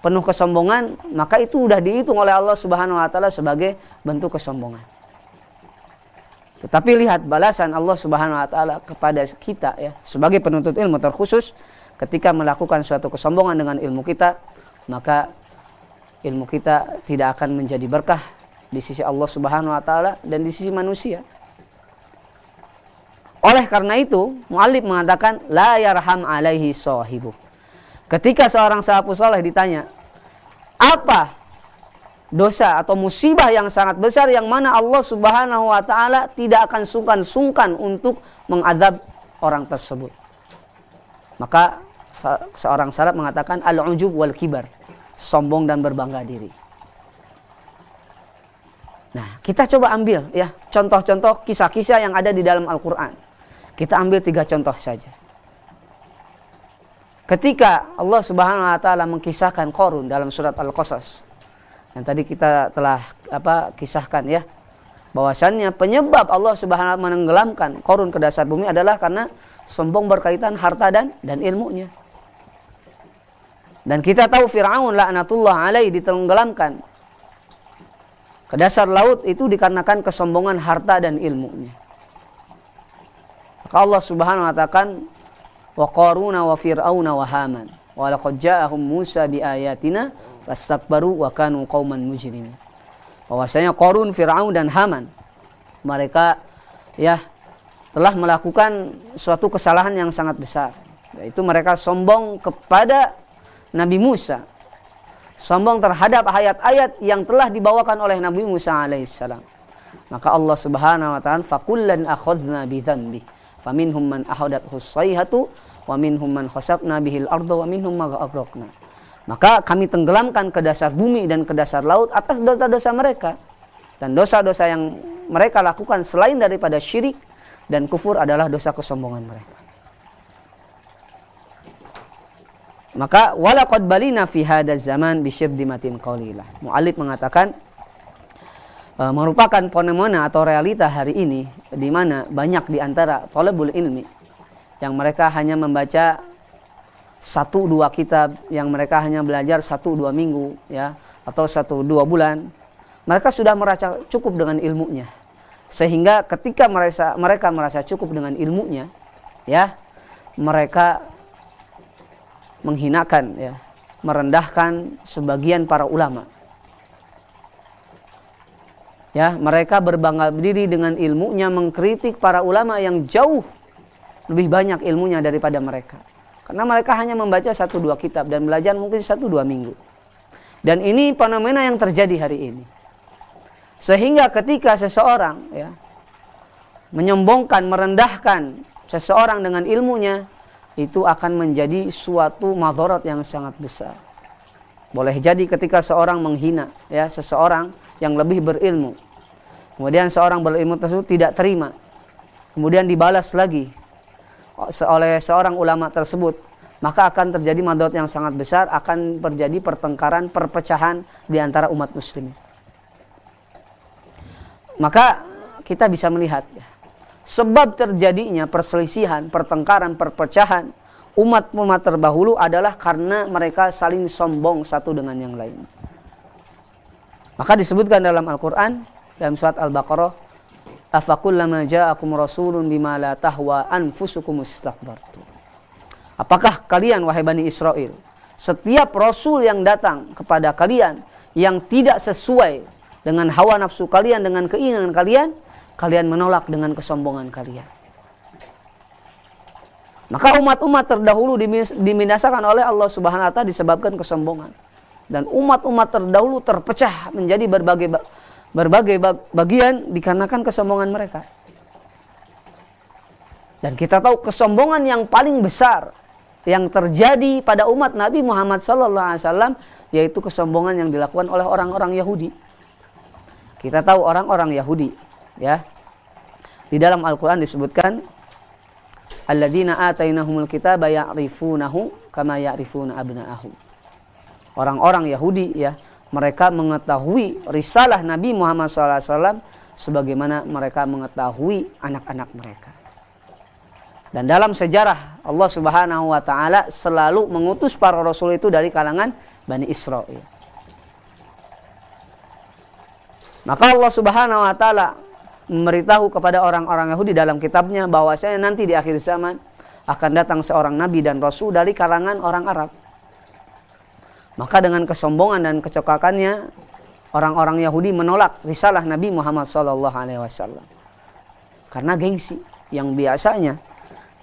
penuh kesombongan maka itu sudah dihitung oleh Allah Subhanahu wa taala sebagai bentuk kesombongan. Tetapi lihat balasan Allah Subhanahu wa taala kepada kita ya sebagai penuntut ilmu terkhusus ketika melakukan suatu kesombongan dengan ilmu kita, maka ilmu kita tidak akan menjadi berkah di sisi Allah Subhanahu wa taala dan di sisi manusia. Oleh karena itu, muallif mengatakan la yarham alaihi sahibu. Ketika seorang sahabat soleh ditanya, apa dosa atau musibah yang sangat besar yang mana Allah Subhanahu wa taala tidak akan sungkan-sungkan untuk mengadab orang tersebut. Maka seorang salaf mengatakan al-ujub wal kibar, sombong dan berbangga diri. Nah, kita coba ambil ya contoh-contoh kisah-kisah yang ada di dalam Al-Qur'an. Kita ambil tiga contoh saja. Ketika Allah Subhanahu wa taala mengkisahkan Qarun dalam surat Al-Qasas. Yang tadi kita telah apa kisahkan ya bahwasannya penyebab Allah Subhanahu wa menenggelamkan korun ke dasar bumi adalah karena sombong berkaitan harta dan dan ilmunya. Dan kita tahu Firaun laknatullah alaih ditenggelamkan. Ke dasar laut itu dikarenakan kesombongan harta dan ilmunya. Maka Allah Subhanahu wa taala wa qaruna wa fir'auna wa haman wa laqad ja'ahum Musa bi ayatina fastakbaru wa kanu qauman mujrimin. Bahwasanya Korun, Firaun dan Haman mereka ya telah melakukan suatu kesalahan yang sangat besar. Yaitu mereka sombong kepada Nabi Musa sombong terhadap ayat-ayat yang telah dibawakan oleh Nabi Musa alaihissalam maka Allah Subhanahu wa taala fakullan akhadna bi dzambi faminhum man ahadathu sayhatu wa minhum man khasafna bihil arda wa minhum ma maka kami tenggelamkan ke dasar bumi dan ke dasar laut atas dosa-dosa mereka. Dan dosa-dosa yang mereka lakukan selain daripada syirik dan kufur adalah dosa kesombongan mereka. Maka walaqad balina fi hadzal zaman bisyirdimatin qalilah. Muallif mengatakan e, merupakan fenomena atau realita hari ini di mana banyak di antara thalabul ilmi yang mereka hanya membaca satu dua kitab yang mereka hanya belajar satu dua minggu ya atau satu dua bulan mereka sudah merasa cukup dengan ilmunya sehingga ketika mereka mereka merasa cukup dengan ilmunya ya mereka menghinakan ya merendahkan sebagian para ulama ya mereka berbangga diri dengan ilmunya mengkritik para ulama yang jauh lebih banyak ilmunya daripada mereka karena mereka hanya membaca satu dua kitab dan belajar mungkin satu dua minggu. Dan ini fenomena yang terjadi hari ini. Sehingga ketika seseorang ya menyombongkan, merendahkan seseorang dengan ilmunya, itu akan menjadi suatu madharat yang sangat besar. Boleh jadi ketika seorang menghina ya seseorang yang lebih berilmu. Kemudian seorang berilmu tersebut tidak terima. Kemudian dibalas lagi oleh seorang ulama tersebut maka akan terjadi madot yang sangat besar akan terjadi pertengkaran perpecahan di antara umat muslim maka kita bisa melihat ya, sebab terjadinya perselisihan pertengkaran perpecahan umat-umat terdahulu adalah karena mereka saling sombong satu dengan yang lain maka disebutkan dalam Al-Quran dalam surat Al-Baqarah afakullama ja'akum rasulun bima la tahwa anfusukum istakbartu. Apakah kalian wahai Bani Israel setiap rasul yang datang kepada kalian yang tidak sesuai dengan hawa nafsu kalian, dengan keinginan kalian, kalian menolak dengan kesombongan kalian. Maka umat-umat terdahulu diminasakan oleh Allah Subhanahu wa taala disebabkan kesombongan. Dan umat-umat terdahulu terpecah menjadi berbagai berbagai bagian dikarenakan kesombongan mereka. Dan kita tahu kesombongan yang paling besar yang terjadi pada umat Nabi Muhammad SAW yaitu kesombongan yang dilakukan oleh orang-orang Yahudi. Kita tahu orang-orang Yahudi, ya. Di dalam Al-Qur'an disebutkan alladzina atainahumul kitaba ya'rifunahu kama ya'rifuna abna'ahum. Orang-orang Yahudi ya, mereka mengetahui risalah Nabi Muhammad SAW sebagaimana mereka mengetahui anak-anak mereka. Dan dalam sejarah Allah Subhanahu wa taala selalu mengutus para rasul itu dari kalangan Bani Israel. Maka Allah Subhanahu wa taala memberitahu kepada orang-orang Yahudi dalam kitabnya bahwasanya nanti di akhir zaman akan datang seorang nabi dan rasul dari kalangan orang Arab. Maka dengan kesombongan dan kecokakannya orang-orang Yahudi menolak risalah Nabi Muhammad SAW. Karena gengsi yang biasanya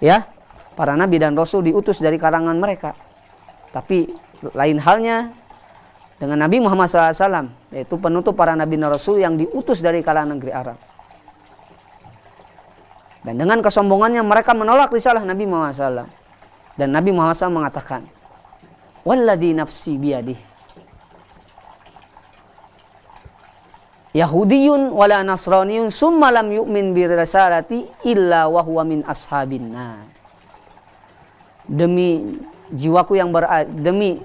ya para nabi dan rasul diutus dari kalangan mereka tapi lain halnya dengan Nabi Muhammad SAW yaitu penutup para nabi dan rasul yang diutus dari kalangan negeri Arab dan dengan kesombongannya mereka menolak risalah Nabi Muhammad SAW dan Nabi Muhammad SAW mengatakan walladhi nafsi biyadih Yahudiyun wala Nasraniyun summa lam yu'min bi risalati illa wa huwa min ashabin nar. Demi jiwaku yang berada demi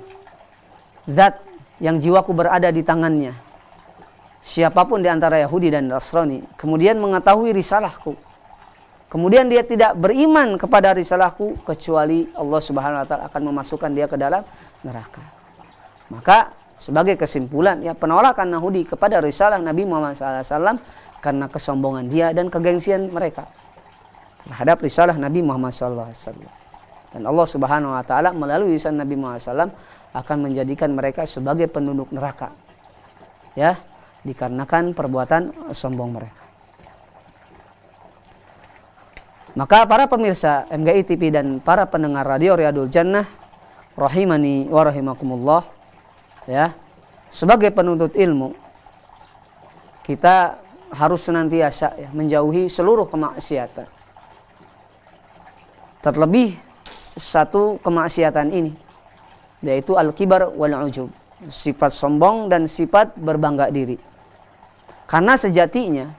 zat yang jiwaku berada di tangannya. Siapa pun di antara Yahudi dan Nasrani kemudian mengetahui risalahku. Kemudian dia tidak beriman kepada risalahku kecuali Allah Subhanahu wa taala akan memasukkan dia ke dalam neraka. Maka sebagai kesimpulan ya penolakan Yahudi kepada risalah Nabi Muhammad SAW karena kesombongan dia dan kegengsian mereka terhadap risalah Nabi Muhammad SAW. Dan Allah Subhanahu Wa Taala melalui risalah Nabi Muhammad SAW akan menjadikan mereka sebagai penduduk neraka. Ya, dikarenakan perbuatan sombong mereka. Maka para pemirsa MGI TV dan para pendengar radio Riyadul Jannah rahimani wa rahimakumullah ya sebagai penuntut ilmu kita harus senantiasa ya, menjauhi seluruh kemaksiatan. Terlebih satu kemaksiatan ini yaitu al-kibar wal ujub sifat sombong dan sifat berbangga diri. Karena sejatinya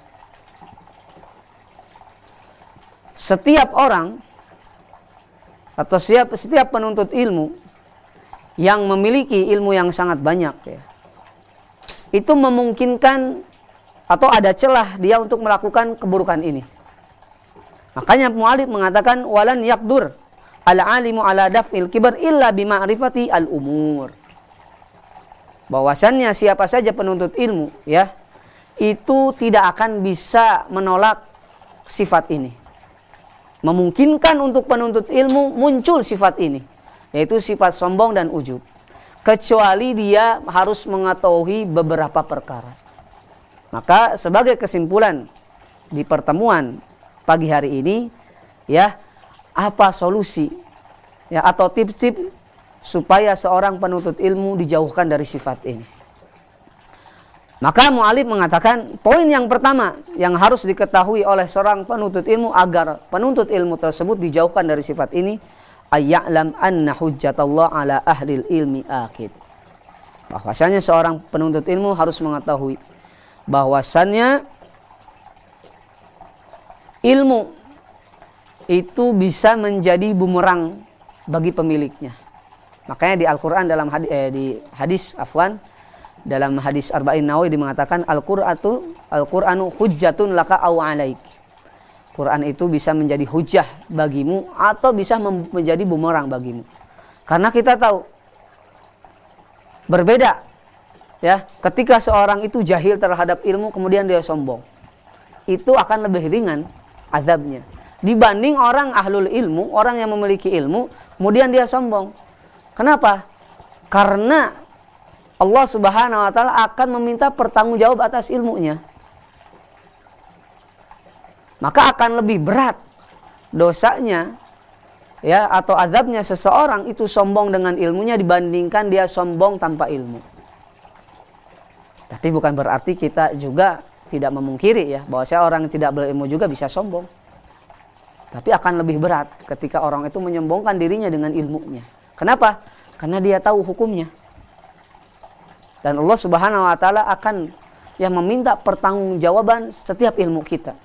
setiap orang atau setiap, setiap penuntut ilmu yang memiliki ilmu yang sangat banyak ya, itu memungkinkan atau ada celah dia untuk melakukan keburukan ini. Makanya mu'alif mengatakan walan yakdur al alimu ala daf'il kibar illa bima'rifati al umur. Bahwasannya siapa saja penuntut ilmu ya itu tidak akan bisa menolak sifat ini. Memungkinkan untuk penuntut ilmu muncul sifat ini yaitu sifat sombong dan ujub. Kecuali dia harus mengetahui beberapa perkara. Maka sebagai kesimpulan di pertemuan pagi hari ini ya apa solusi ya atau tips-tips supaya seorang penuntut ilmu dijauhkan dari sifat ini maka mu'alif mengatakan poin yang pertama yang harus diketahui oleh seorang penuntut ilmu agar penuntut ilmu tersebut dijauhkan dari sifat ini ayya'lam anna hujjatallah ala ahli ilmi akid. Bahwasanya seorang penuntut ilmu harus mengetahui bahwasannya ilmu itu bisa menjadi bumerang bagi pemiliknya. Makanya di Al-Qur'an dalam hadis, eh, di hadis afwan dalam hadis Arba'in Nawawi mengatakan Al-Qur'atu Al-Qur'anu hujjatun laka au alaik. Quran itu bisa menjadi hujah bagimu atau bisa menjadi bumerang bagimu. Karena kita tahu berbeda ya, ketika seorang itu jahil terhadap ilmu kemudian dia sombong. Itu akan lebih ringan azabnya dibanding orang ahlul ilmu, orang yang memiliki ilmu kemudian dia sombong. Kenapa? Karena Allah Subhanahu wa taala akan meminta pertanggungjawab atas ilmunya. Maka akan lebih berat dosanya ya atau azabnya seseorang itu sombong dengan ilmunya dibandingkan dia sombong tanpa ilmu. Tapi bukan berarti kita juga tidak memungkiri ya bahwa saya orang yang tidak berilmu juga bisa sombong. Tapi akan lebih berat ketika orang itu menyombongkan dirinya dengan ilmunya. Kenapa? Karena dia tahu hukumnya. Dan Allah Subhanahu wa taala akan yang meminta pertanggungjawaban setiap ilmu kita.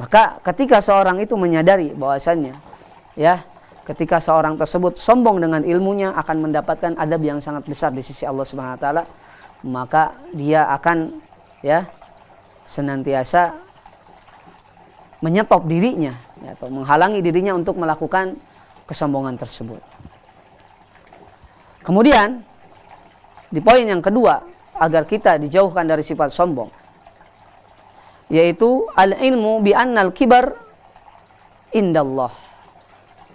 Maka ketika seorang itu menyadari bahwasannya ya, ketika seorang tersebut sombong dengan ilmunya akan mendapatkan adab yang sangat besar di sisi Allah Subhanahu wa taala, maka dia akan ya senantiasa menyetop dirinya ya, atau menghalangi dirinya untuk melakukan kesombongan tersebut. Kemudian di poin yang kedua agar kita dijauhkan dari sifat sombong yaitu al ilmu bi annal kibar indallah.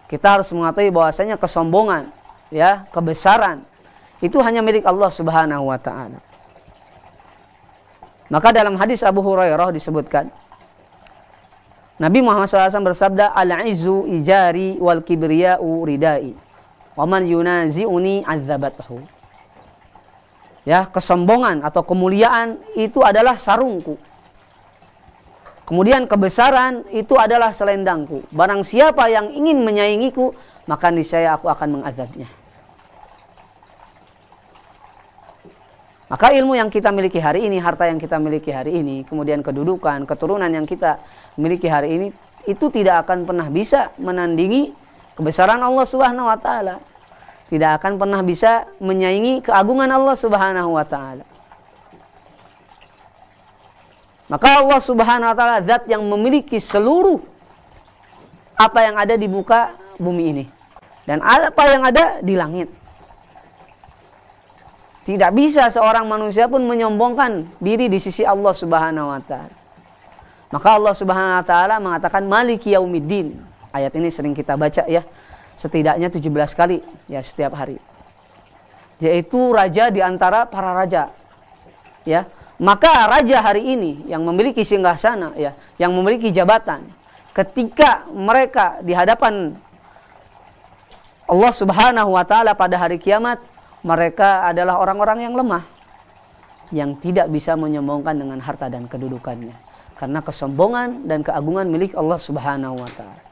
Kita harus mengetahui bahwasanya kesombongan ya, kebesaran itu hanya milik Allah Subhanahu wa taala. Maka dalam hadis Abu Hurairah disebutkan Nabi Muhammad SAW bersabda al-izzu ijari wal kibriya'u ridai wa man yunazi'uni azzabathu ya kesombongan atau kemuliaan itu adalah sarungku. Kemudian kebesaran itu adalah selendangku. Barang siapa yang ingin menyaingiku maka niscaya aku akan mengazabnya. Maka ilmu yang kita miliki hari ini, harta yang kita miliki hari ini, kemudian kedudukan, keturunan yang kita miliki hari ini, itu tidak akan pernah bisa menandingi kebesaran Allah Subhanahu wa taala tidak akan pernah bisa menyaingi keagungan Allah Subhanahu wa taala. Maka Allah Subhanahu wa taala zat yang memiliki seluruh apa yang ada di muka bumi ini dan apa yang ada di langit. Tidak bisa seorang manusia pun menyombongkan diri di sisi Allah Subhanahu wa taala. Maka Allah Subhanahu wa taala mengatakan Maliki Yaumiddin. Ayat ini sering kita baca ya setidaknya 17 kali ya setiap hari. Yaitu raja di antara para raja. Ya. Maka raja hari ini yang memiliki singgah sana ya, yang memiliki jabatan ketika mereka di hadapan Allah Subhanahu wa taala pada hari kiamat, mereka adalah orang-orang yang lemah yang tidak bisa menyombongkan dengan harta dan kedudukannya karena kesombongan dan keagungan milik Allah Subhanahu wa taala.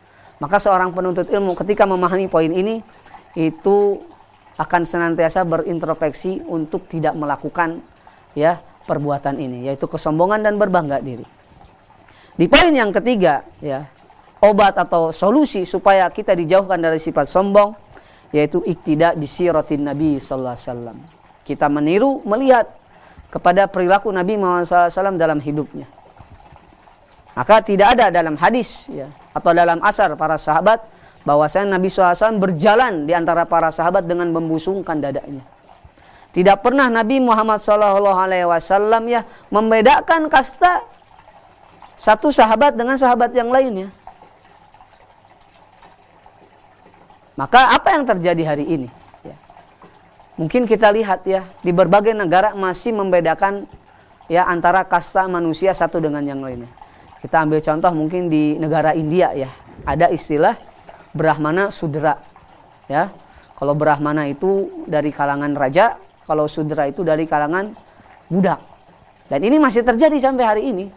Maka seorang penuntut ilmu ketika memahami poin ini itu akan senantiasa berintrospeksi untuk tidak melakukan ya perbuatan ini yaitu kesombongan dan berbangga diri. Di poin yang ketiga ya obat atau solusi supaya kita dijauhkan dari sifat sombong yaitu iktidak bisiratin Nabi sallallahu alaihi wasallam. Kita meniru melihat kepada perilaku Nabi Muhammad SAW dalam hidupnya. Maka tidak ada dalam hadis ya atau dalam asar para sahabat bahwasanya Nabi SAW berjalan di antara para sahabat dengan membusungkan dadanya. Tidak pernah Nabi Muhammad SAW ya membedakan kasta satu sahabat dengan sahabat yang lainnya. Maka apa yang terjadi hari ini? Ya. Mungkin kita lihat ya di berbagai negara masih membedakan ya antara kasta manusia satu dengan yang lainnya. Kita ambil contoh mungkin di negara India ya, ada istilah Brahmana Sudra. Ya. Kalau Brahmana itu dari kalangan raja, kalau Sudra itu dari kalangan budak. Dan ini masih terjadi sampai hari ini.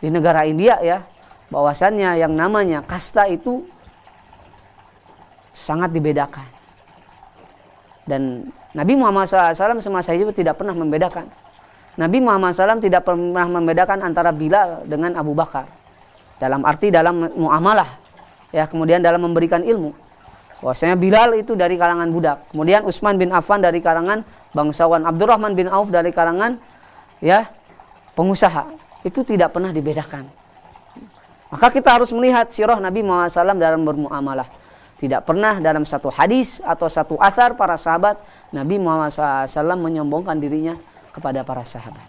Di negara India ya, bahwasannya yang namanya kasta itu sangat dibedakan. Dan Nabi Muhammad SAW semasa itu tidak pernah membedakan Nabi Muhammad SAW tidak pernah membedakan antara Bilal dengan Abu Bakar. Dalam arti dalam muamalah. Ya, kemudian dalam memberikan ilmu. Bahwasanya Bilal itu dari kalangan budak. Kemudian Utsman bin Affan dari kalangan bangsawan. Abdurrahman bin Auf dari kalangan ya pengusaha. Itu tidak pernah dibedakan. Maka kita harus melihat sirah Nabi Muhammad SAW dalam bermuamalah. Tidak pernah dalam satu hadis atau satu athar para sahabat Nabi Muhammad SAW menyombongkan dirinya kepada para sahabat.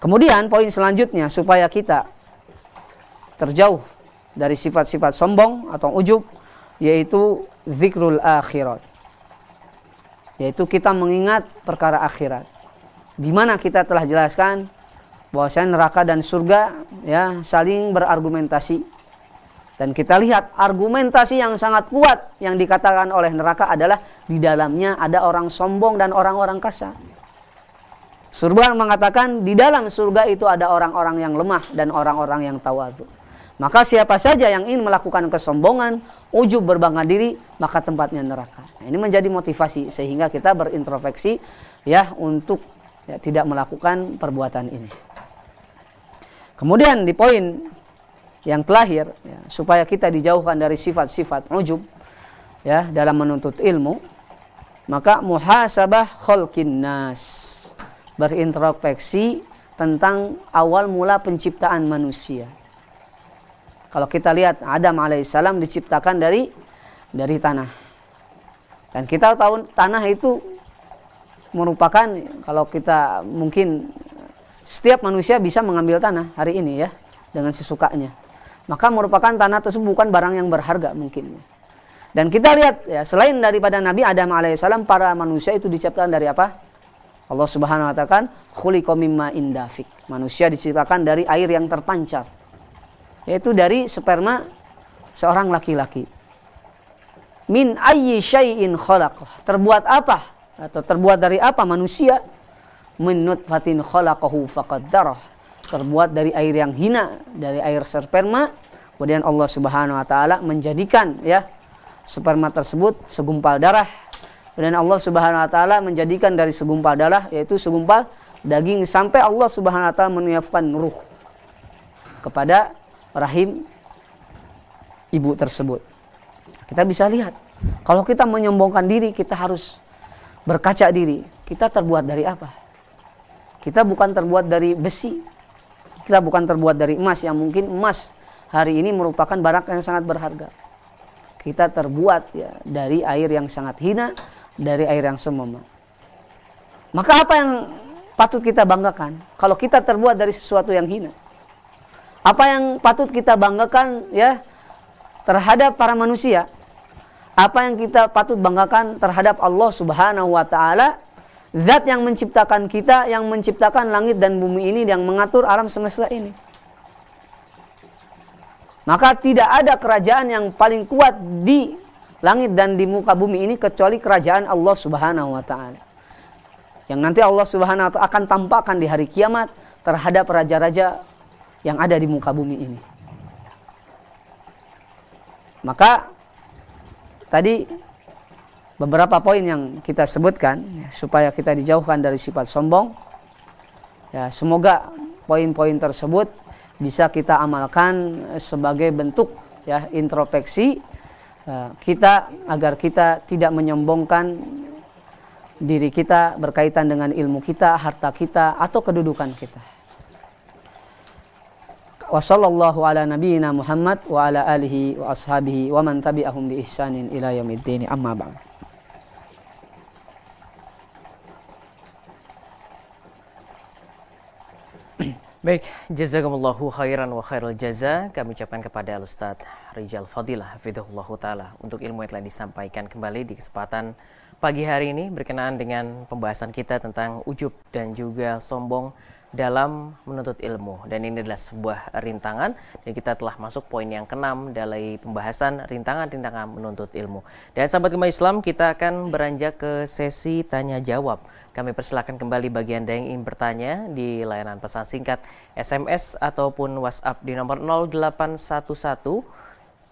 Kemudian poin selanjutnya supaya kita terjauh dari sifat-sifat sombong atau ujub yaitu zikrul akhirat. yaitu kita mengingat perkara akhirat. Di mana kita telah jelaskan bahwasanya neraka dan surga ya saling berargumentasi. Dan kita lihat argumentasi yang sangat kuat yang dikatakan oleh neraka adalah di dalamnya ada orang sombong dan orang-orang kasar. Surga mengatakan di dalam surga itu ada orang-orang yang lemah dan orang-orang yang tawadhu. Maka siapa saja yang ingin melakukan kesombongan, ujub berbangga diri, maka tempatnya neraka. Nah, ini menjadi motivasi sehingga kita berintrospeksi ya untuk ya, tidak melakukan perbuatan ini. Kemudian di poin yang terakhir ya, supaya kita dijauhkan dari sifat-sifat ujub ya dalam menuntut ilmu, maka muhasabah khalqin nas berintrospeksi tentang awal mula penciptaan manusia kalau kita lihat Adam alaihissalam diciptakan dari dari tanah. Dan kita tahu tanah itu merupakan kalau kita mungkin setiap manusia bisa mengambil tanah hari ini ya dengan sesukanya. Maka merupakan tanah tersebut bukan barang yang berharga mungkin. Dan kita lihat ya selain daripada Nabi Adam alaihissalam para manusia itu diciptakan dari apa? Allah Subhanahu wa taala khuliqa mimma indafik. Manusia diciptakan dari air yang terpancar yaitu dari sperma seorang laki-laki. Min ayyi syai'in khalaqah. Terbuat apa? Atau terbuat dari apa manusia? Min nutfatin khalaqahu faqaddarah. Terbuat dari air yang hina, dari air sperma. Kemudian Allah Subhanahu wa taala menjadikan ya sperma tersebut segumpal darah. Kemudian Allah Subhanahu wa taala menjadikan dari segumpal darah yaitu segumpal daging sampai Allah Subhanahu wa taala meniupkan ruh kepada rahim ibu tersebut. Kita bisa lihat, kalau kita menyombongkan diri, kita harus berkaca diri. Kita terbuat dari apa? Kita bukan terbuat dari besi. Kita bukan terbuat dari emas yang mungkin emas hari ini merupakan barang yang sangat berharga. Kita terbuat ya dari air yang sangat hina, dari air yang semema. Maka apa yang patut kita banggakan? Kalau kita terbuat dari sesuatu yang hina, apa yang patut kita banggakan ya terhadap para manusia? Apa yang kita patut banggakan terhadap Allah Subhanahu wa taala? Zat yang menciptakan kita, yang menciptakan langit dan bumi ini, yang mengatur alam semesta ini. Maka tidak ada kerajaan yang paling kuat di langit dan di muka bumi ini kecuali kerajaan Allah Subhanahu wa taala. Yang nanti Allah Subhanahu wa taala akan tampakkan di hari kiamat terhadap raja-raja yang ada di muka bumi ini. Maka tadi beberapa poin yang kita sebutkan ya, supaya kita dijauhkan dari sifat sombong. Ya, semoga poin-poin tersebut bisa kita amalkan sebagai bentuk ya introspeksi kita agar kita tidak menyombongkan diri kita berkaitan dengan ilmu kita, harta kita atau kedudukan kita. Wa sallallahu ala nabiyyina Muhammad wa ala alihi wa ashabihi wa man tabi'ahum bi ihsanin ila yaumiddin. Amma ba'd Baik, jazakumullahu khairan wa khairul jaza. Kami ucapkan kepada Al-Ustaz Rijal Fadilah, Hafidhullah Ta'ala, untuk ilmu yang telah disampaikan kembali di kesempatan pagi hari ini berkenaan dengan pembahasan kita tentang ujub dan juga sombong dalam menuntut ilmu. Dan ini adalah sebuah rintangan. Dan kita telah masuk poin yang keenam dari pembahasan rintangan-rintangan menuntut ilmu. Dan sahabat gemah Islam kita akan beranjak ke sesi tanya jawab. Kami persilakan kembali bagi anda yang ingin bertanya di layanan pesan singkat SMS ataupun WhatsApp di nomor 0811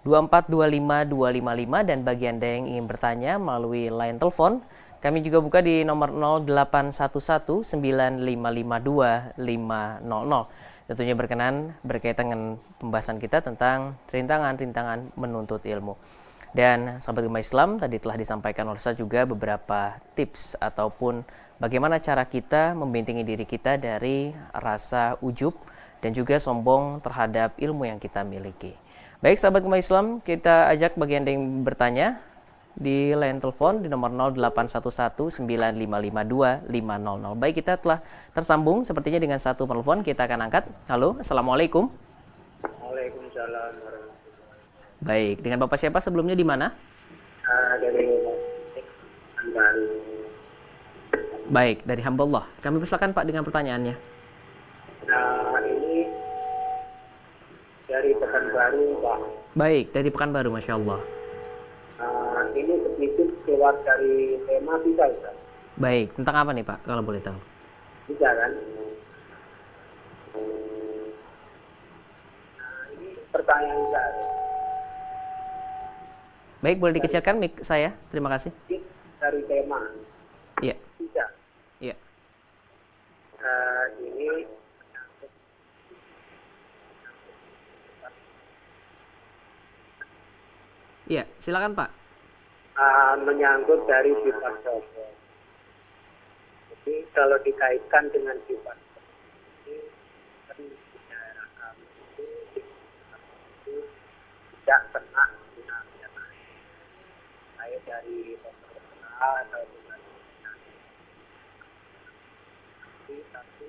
2425255 dan bagi Anda yang ingin bertanya melalui line telepon kami juga buka di nomor 0811 9552 500. Tentunya berkenan berkaitan dengan pembahasan kita tentang rintangan-rintangan menuntut ilmu. Dan sahabat umat Islam tadi telah disampaikan oleh saya juga beberapa tips ataupun bagaimana cara kita membentengi diri kita dari rasa ujub dan juga sombong terhadap ilmu yang kita miliki. Baik sahabat umat Islam, kita ajak bagian yang bertanya di line telepon di nomor 08119552 Baik, kita telah tersambung sepertinya dengan satu telepon. Kita akan angkat. Halo, Assalamualaikum. Waalaikumsalam. Baik, dengan Bapak siapa sebelumnya di mana? Uh, dari Baik, dari hamba Allah. Kami persilakan Pak dengan pertanyaannya. Nah, ini dari Pekanbaru, Pak. Baik, dari Pekanbaru, Masya Allah. Nah, ini sedikit keluar dari tema bisa, Ustaz. Baik, tentang apa nih Pak, kalau boleh tahu? Bisa kan? Nah, ini pertanyaan saya. Baik, boleh dikecilkan mic saya. Terima kasih. Dari tema. Iya, Bisa. iya. Eh, ini Iya, silakan Pak. uh, menyangkut dari sifat sombong. Jadi kalau dikaitkan dengan sifat ini daerah kami itu, tidak pernah gunakan saya dari pemerintah atau dengan tapi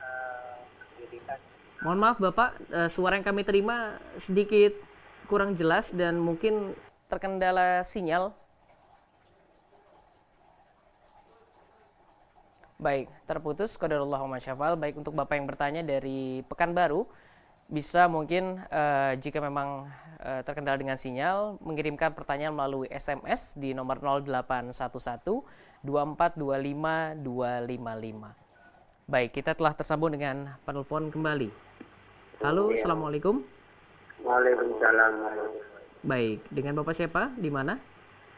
uh, pendidikan Mohon maaf Bapak, eh, suara yang kami terima sedikit kurang jelas dan mungkin terkendala sinyal. Baik, terputus qadarullah masyafal. Baik untuk Bapak yang bertanya dari Pekanbaru, bisa mungkin eh, jika memang eh, terkendala dengan sinyal mengirimkan pertanyaan melalui SMS di nomor 0811 2425 255. Baik, kita telah tersambung dengan penelpon kembali. Halo, Assalamualaikum. Waalaikumsalam. Baik, dengan Bapak siapa? Di mana?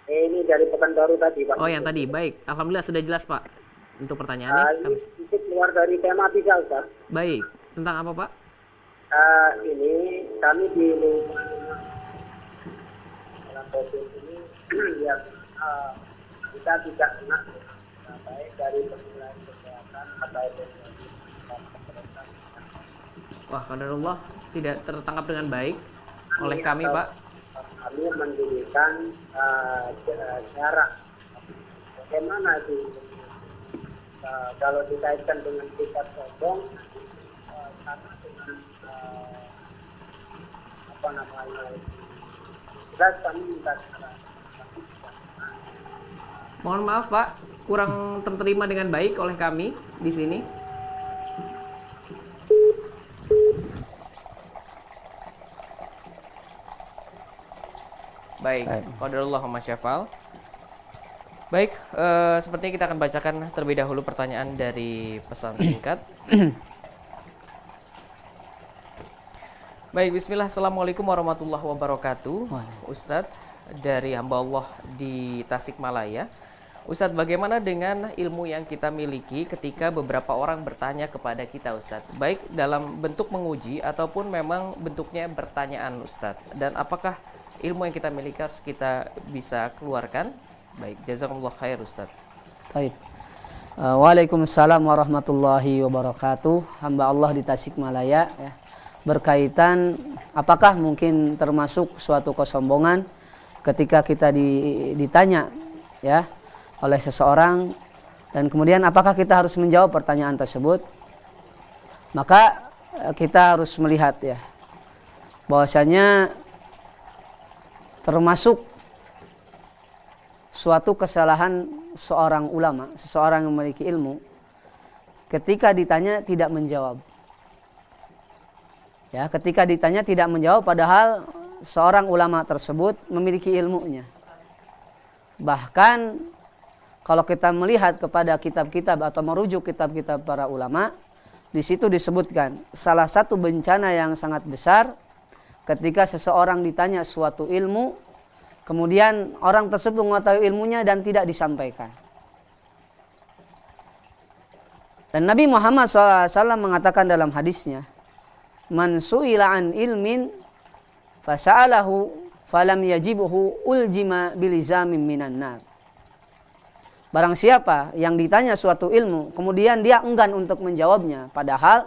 Eh, ini dari Pekanbaru tadi, Pak. Oh, yang tadi. Baik, Alhamdulillah sudah jelas, Pak. Untuk pertanyaannya. ini Kami... sedikit keluar dari tema bisa, Ustaz. Baik, tentang apa, Pak? Ah, ini kami di ini ya ah, kita tidak kena baik dari penilaian kesehatan dari pemerintah. Wah, kadarullah tidak tertangkap dengan baik oleh kami, Pak. Kami mendirikan j- jarak. Bagaimana itu? Ah, kalau dikaitkan dengan sifat sombong, ah, sama dengan ah, apa namanya? Jelas kami minta Mohon maaf, Pak. Kurang terterima dengan baik oleh kami di sini. Baik, qadarullah wa masyafal. Baik, eh, sepertinya kita akan bacakan terlebih dahulu pertanyaan dari pesan singkat. Baik, bismillah. Assalamualaikum warahmatullahi wabarakatuh. Ustadz, dari hamba Allah di Tasikmalaya. Ustadz, bagaimana dengan ilmu yang kita miliki ketika beberapa orang bertanya kepada kita, Ustadz? Baik dalam bentuk menguji ataupun memang bentuknya pertanyaan, Ustadz. Dan apakah ilmu yang kita miliki harus kita bisa keluarkan? Baik, jazakumullah khair, Ustadz. Baik. Uh, Waalaikumsalam warahmatullahi wabarakatuh. Hamba Allah di Tasikmalaya ya. Berkaitan apakah mungkin termasuk suatu kesombongan ketika kita di- ditanya ya oleh seseorang dan kemudian apakah kita harus menjawab pertanyaan tersebut? Maka eh, kita harus melihat ya bahwasanya termasuk suatu kesalahan seorang ulama, seseorang yang memiliki ilmu, ketika ditanya tidak menjawab. Ya, ketika ditanya tidak menjawab, padahal seorang ulama tersebut memiliki ilmunya. Bahkan kalau kita melihat kepada kitab-kitab atau merujuk kitab-kitab para ulama, di situ disebutkan salah satu bencana yang sangat besar ketika seseorang ditanya suatu ilmu Kemudian orang tersebut mengetahui ilmunya dan tidak disampaikan. Dan Nabi Muhammad SAW mengatakan dalam hadisnya, Man su'ila an ilmin fasa'alahu falam yajibuhu uljima bilizamin minan nar. Barang siapa yang ditanya suatu ilmu, kemudian dia enggan untuk menjawabnya, padahal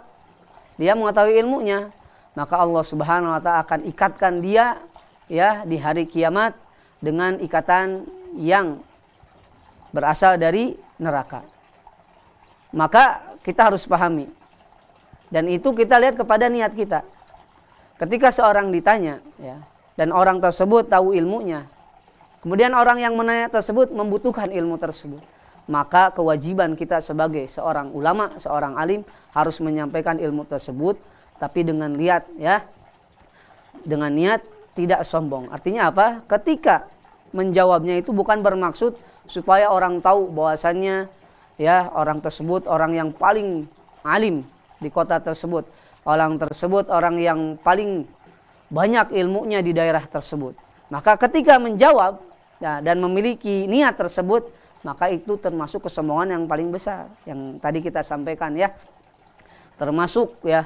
dia mengetahui ilmunya, maka Allah Subhanahu wa taala akan ikatkan dia ya di hari kiamat dengan ikatan yang berasal dari neraka. Maka kita harus pahami. Dan itu kita lihat kepada niat kita. Ketika seorang ditanya ya, dan orang tersebut tahu ilmunya, kemudian orang yang menanya tersebut membutuhkan ilmu tersebut, maka kewajiban kita sebagai seorang ulama, seorang alim harus menyampaikan ilmu tersebut tapi dengan niat ya. Dengan niat tidak sombong. Artinya apa? Ketika menjawabnya itu bukan bermaksud supaya orang tahu bahwasannya ya orang tersebut orang yang paling alim di kota tersebut. Orang tersebut orang yang paling banyak ilmunya di daerah tersebut. Maka ketika menjawab ya, dan memiliki niat tersebut, maka itu termasuk kesombongan yang paling besar yang tadi kita sampaikan ya. Termasuk ya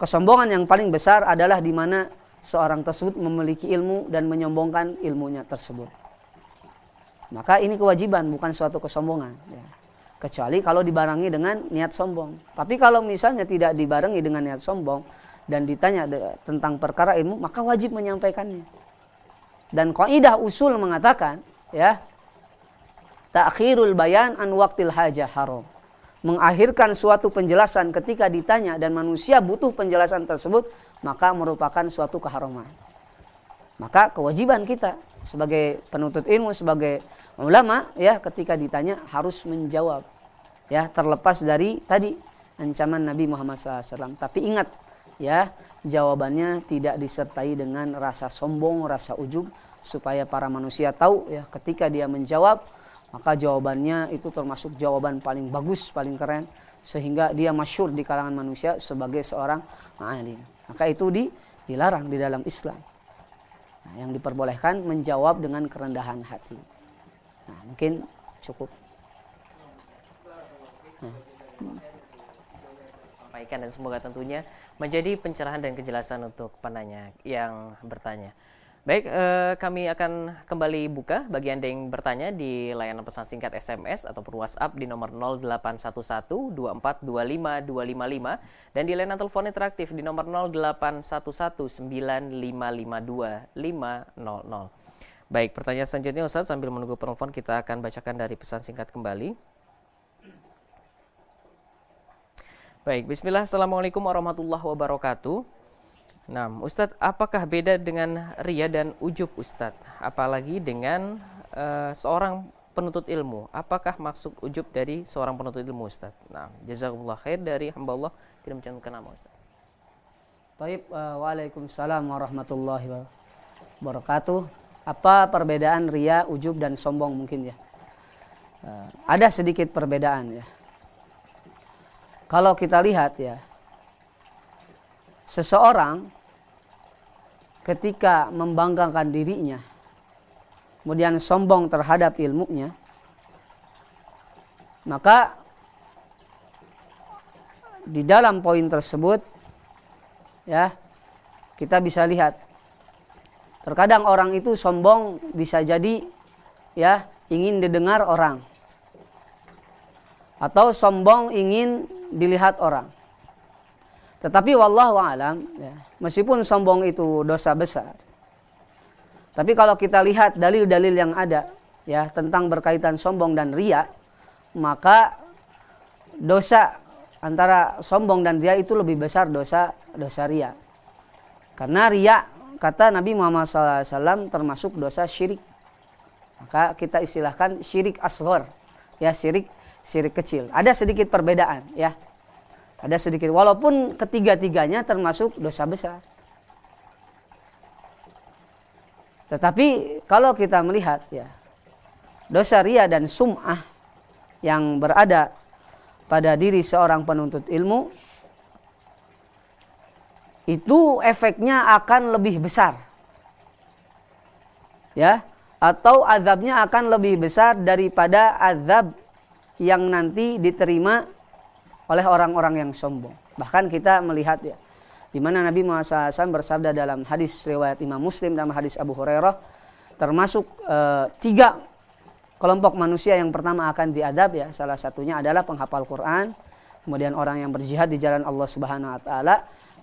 kesombongan yang paling besar adalah di mana seorang tersebut memiliki ilmu dan menyombongkan ilmunya tersebut. Maka ini kewajiban bukan suatu kesombongan. Ya. Kecuali kalau dibarengi dengan niat sombong. Tapi kalau misalnya tidak dibarengi dengan niat sombong dan ditanya tentang perkara ilmu, maka wajib menyampaikannya. Dan kaidah usul mengatakan, ya, takhirul bayan an waktil hajah haram. Mengakhirkan suatu penjelasan ketika ditanya dan manusia butuh penjelasan tersebut, maka merupakan suatu keharaman. Maka kewajiban kita sebagai penuntut ilmu, sebagai ulama ya ketika ditanya harus menjawab ya terlepas dari tadi ancaman Nabi Muhammad SAW. Tapi ingat ya jawabannya tidak disertai dengan rasa sombong, rasa ujub supaya para manusia tahu ya ketika dia menjawab maka jawabannya itu termasuk jawaban paling bagus, paling keren sehingga dia masyur di kalangan manusia sebagai seorang alim. Maka itu di, dilarang di dalam Islam. Nah, yang diperbolehkan menjawab dengan kerendahan hati. Nah, mungkin cukup. Sampaikan dan semoga tentunya menjadi pencerahan dan kejelasan untuk penanya yang bertanya. Baik, eh, kami akan kembali buka bagi Anda yang bertanya di layanan pesan singkat SMS ataupun WhatsApp di nomor 0811 2425 255 dan di layanan telepon interaktif di nomor 0811 9552 500. Baik, pertanyaan selanjutnya Ustaz sambil menunggu penelpon kita akan bacakan dari pesan singkat kembali. Baik, bismillah. Assalamualaikum warahmatullahi wabarakatuh. Nah, Ustadz, apakah beda dengan ria dan ujub Ustadz? Apalagi dengan uh, seorang penuntut ilmu. Apakah maksud ujub dari seorang penuntut ilmu Ustadz? Nah, jazakumullah khair dari hamba Allah tidak mencantumkan nama Ustadz. Taib, uh, Waalaikumsalam warahmatullahi wabarakatuh. Apa perbedaan ria, ujub dan sombong mungkin ya? Uh, ada sedikit perbedaan ya. Kalau kita lihat ya, seseorang ketika membanggakan dirinya, kemudian sombong terhadap ilmunya, maka di dalam poin tersebut ya kita bisa lihat. Terkadang orang itu sombong bisa jadi ya ingin didengar orang. Atau sombong ingin dilihat orang tetapi wallahu alam ya, meskipun sombong itu dosa besar. Tapi kalau kita lihat dalil-dalil yang ada ya tentang berkaitan sombong dan ria, maka dosa antara sombong dan ria itu lebih besar dosa dosa ria. Karena ria kata Nabi Muhammad SAW termasuk dosa syirik. Maka kita istilahkan syirik asghar, ya syirik syirik kecil. Ada sedikit perbedaan ya ada sedikit walaupun ketiga-tiganya termasuk dosa besar. Tetapi kalau kita melihat ya dosa ria dan sum'ah yang berada pada diri seorang penuntut ilmu itu efeknya akan lebih besar. Ya, atau azabnya akan lebih besar daripada azab yang nanti diterima oleh orang-orang yang sombong. Bahkan kita melihat ya, di mana Nabi Muhammad SAW bersabda dalam hadis riwayat Imam Muslim dalam hadis Abu Hurairah, termasuk e, tiga kelompok manusia yang pertama akan diadab ya, salah satunya adalah penghafal Quran, kemudian orang yang berjihad di jalan Allah Subhanahu Wa Taala,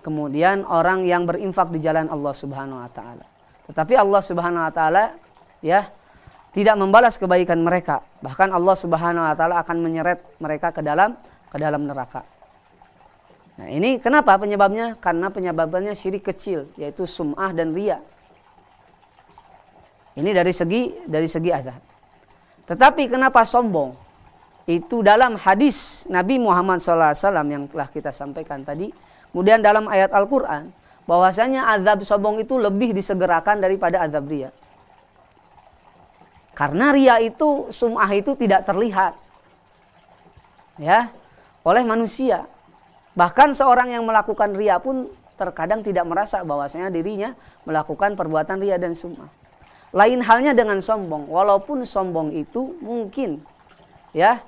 kemudian orang yang berinfak di jalan Allah Subhanahu Wa Taala. Tetapi Allah Subhanahu Wa Taala ya tidak membalas kebaikan mereka. Bahkan Allah Subhanahu wa taala akan menyeret mereka ke dalam ke dalam neraka. Nah ini kenapa penyebabnya? Karena penyebabnya syirik kecil, yaitu sum'ah dan ria. Ini dari segi dari segi azab. Tetapi kenapa sombong? itu dalam hadis Nabi Muhammad SAW yang telah kita sampaikan tadi. Kemudian dalam ayat Al-Quran, bahwasanya azab sombong itu lebih disegerakan daripada azab ria. Karena ria itu, sum'ah itu tidak terlihat. Ya, oleh manusia. Bahkan seorang yang melakukan ria pun terkadang tidak merasa bahwasanya dirinya melakukan perbuatan ria dan sum'ah. Lain halnya dengan sombong, walaupun sombong itu mungkin ya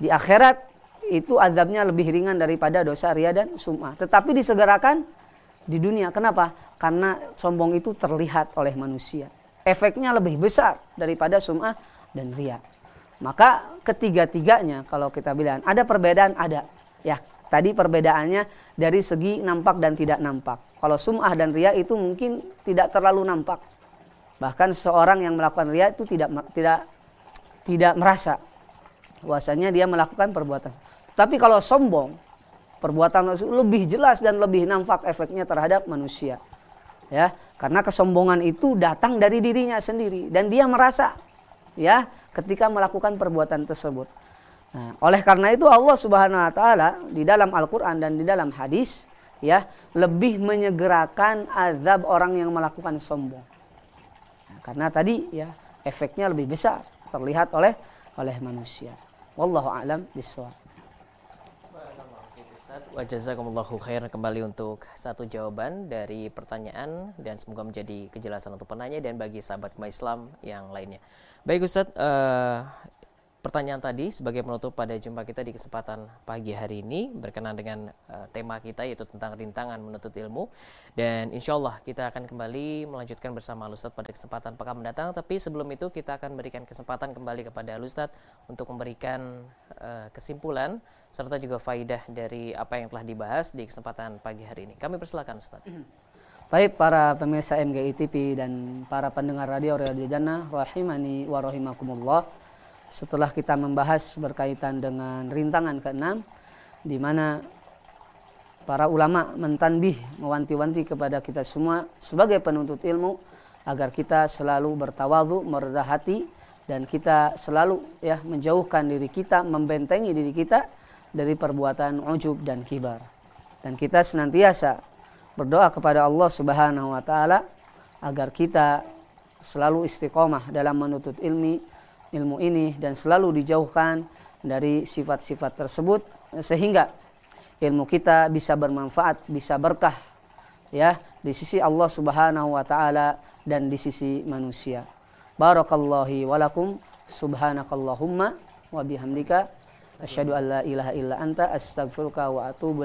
di akhirat itu azabnya lebih ringan daripada dosa ria dan sum'ah. Tetapi disegerakan di dunia. Kenapa? Karena sombong itu terlihat oleh manusia. Efeknya lebih besar daripada sum'ah dan ria. Maka ketiga-tiganya kalau kita bilang ada perbedaan ada. Ya, tadi perbedaannya dari segi nampak dan tidak nampak. Kalau sum'ah dan ria itu mungkin tidak terlalu nampak. Bahkan seorang yang melakukan ria itu tidak tidak tidak merasa bahwasanya dia melakukan perbuatan. Tapi kalau sombong, perbuatan lebih jelas dan lebih nampak efeknya terhadap manusia. Ya, karena kesombongan itu datang dari dirinya sendiri dan dia merasa ya ketika melakukan perbuatan tersebut. Nah, oleh karena itu Allah Subhanahu wa taala di dalam Al-Qur'an dan di dalam hadis ya lebih menyegerakan azab orang yang melakukan sombong. Karena tadi ya efeknya lebih besar terlihat oleh oleh manusia. Wallahu a'lam bishawab. Wajazakumullahu khair kembali untuk satu jawaban dari pertanyaan dan semoga menjadi kejelasan untuk penanya dan bagi sahabat Islam yang lainnya. Baik Ustaz, uh, pertanyaan tadi sebagai penutup pada jumpa kita di kesempatan pagi hari ini berkenan dengan uh, tema kita yaitu tentang rintangan menuntut ilmu. Dan insya Allah kita akan kembali melanjutkan bersama Ustadz pada kesempatan pekan mendatang. Tapi sebelum itu kita akan berikan kesempatan kembali kepada Ustadz untuk memberikan uh, kesimpulan serta juga faidah dari apa yang telah dibahas di kesempatan pagi hari ini. Kami persilakan Ustadz Baik para pemirsa MGI TV dan para pendengar radio Radio Jannah rahimani wa rahimakumullah setelah kita membahas berkaitan dengan rintangan keenam di mana para ulama mentanbih mewanti-wanti kepada kita semua sebagai penuntut ilmu agar kita selalu bertawadhu, merendah hati dan kita selalu ya menjauhkan diri kita, membentengi diri kita dari perbuatan ujub dan kibar. Dan kita senantiasa berdoa kepada Allah Subhanahu wa taala agar kita selalu istiqomah dalam menuntut ilmi ilmu ini dan selalu dijauhkan dari sifat-sifat tersebut sehingga ilmu kita bisa bermanfaat, bisa berkah ya di sisi Allah Subhanahu wa taala dan di sisi manusia. Barakallahu walakum subhanakallahumma wa bihamdika asyhadu an la ilaha illa anta astaghfiruka wa atubu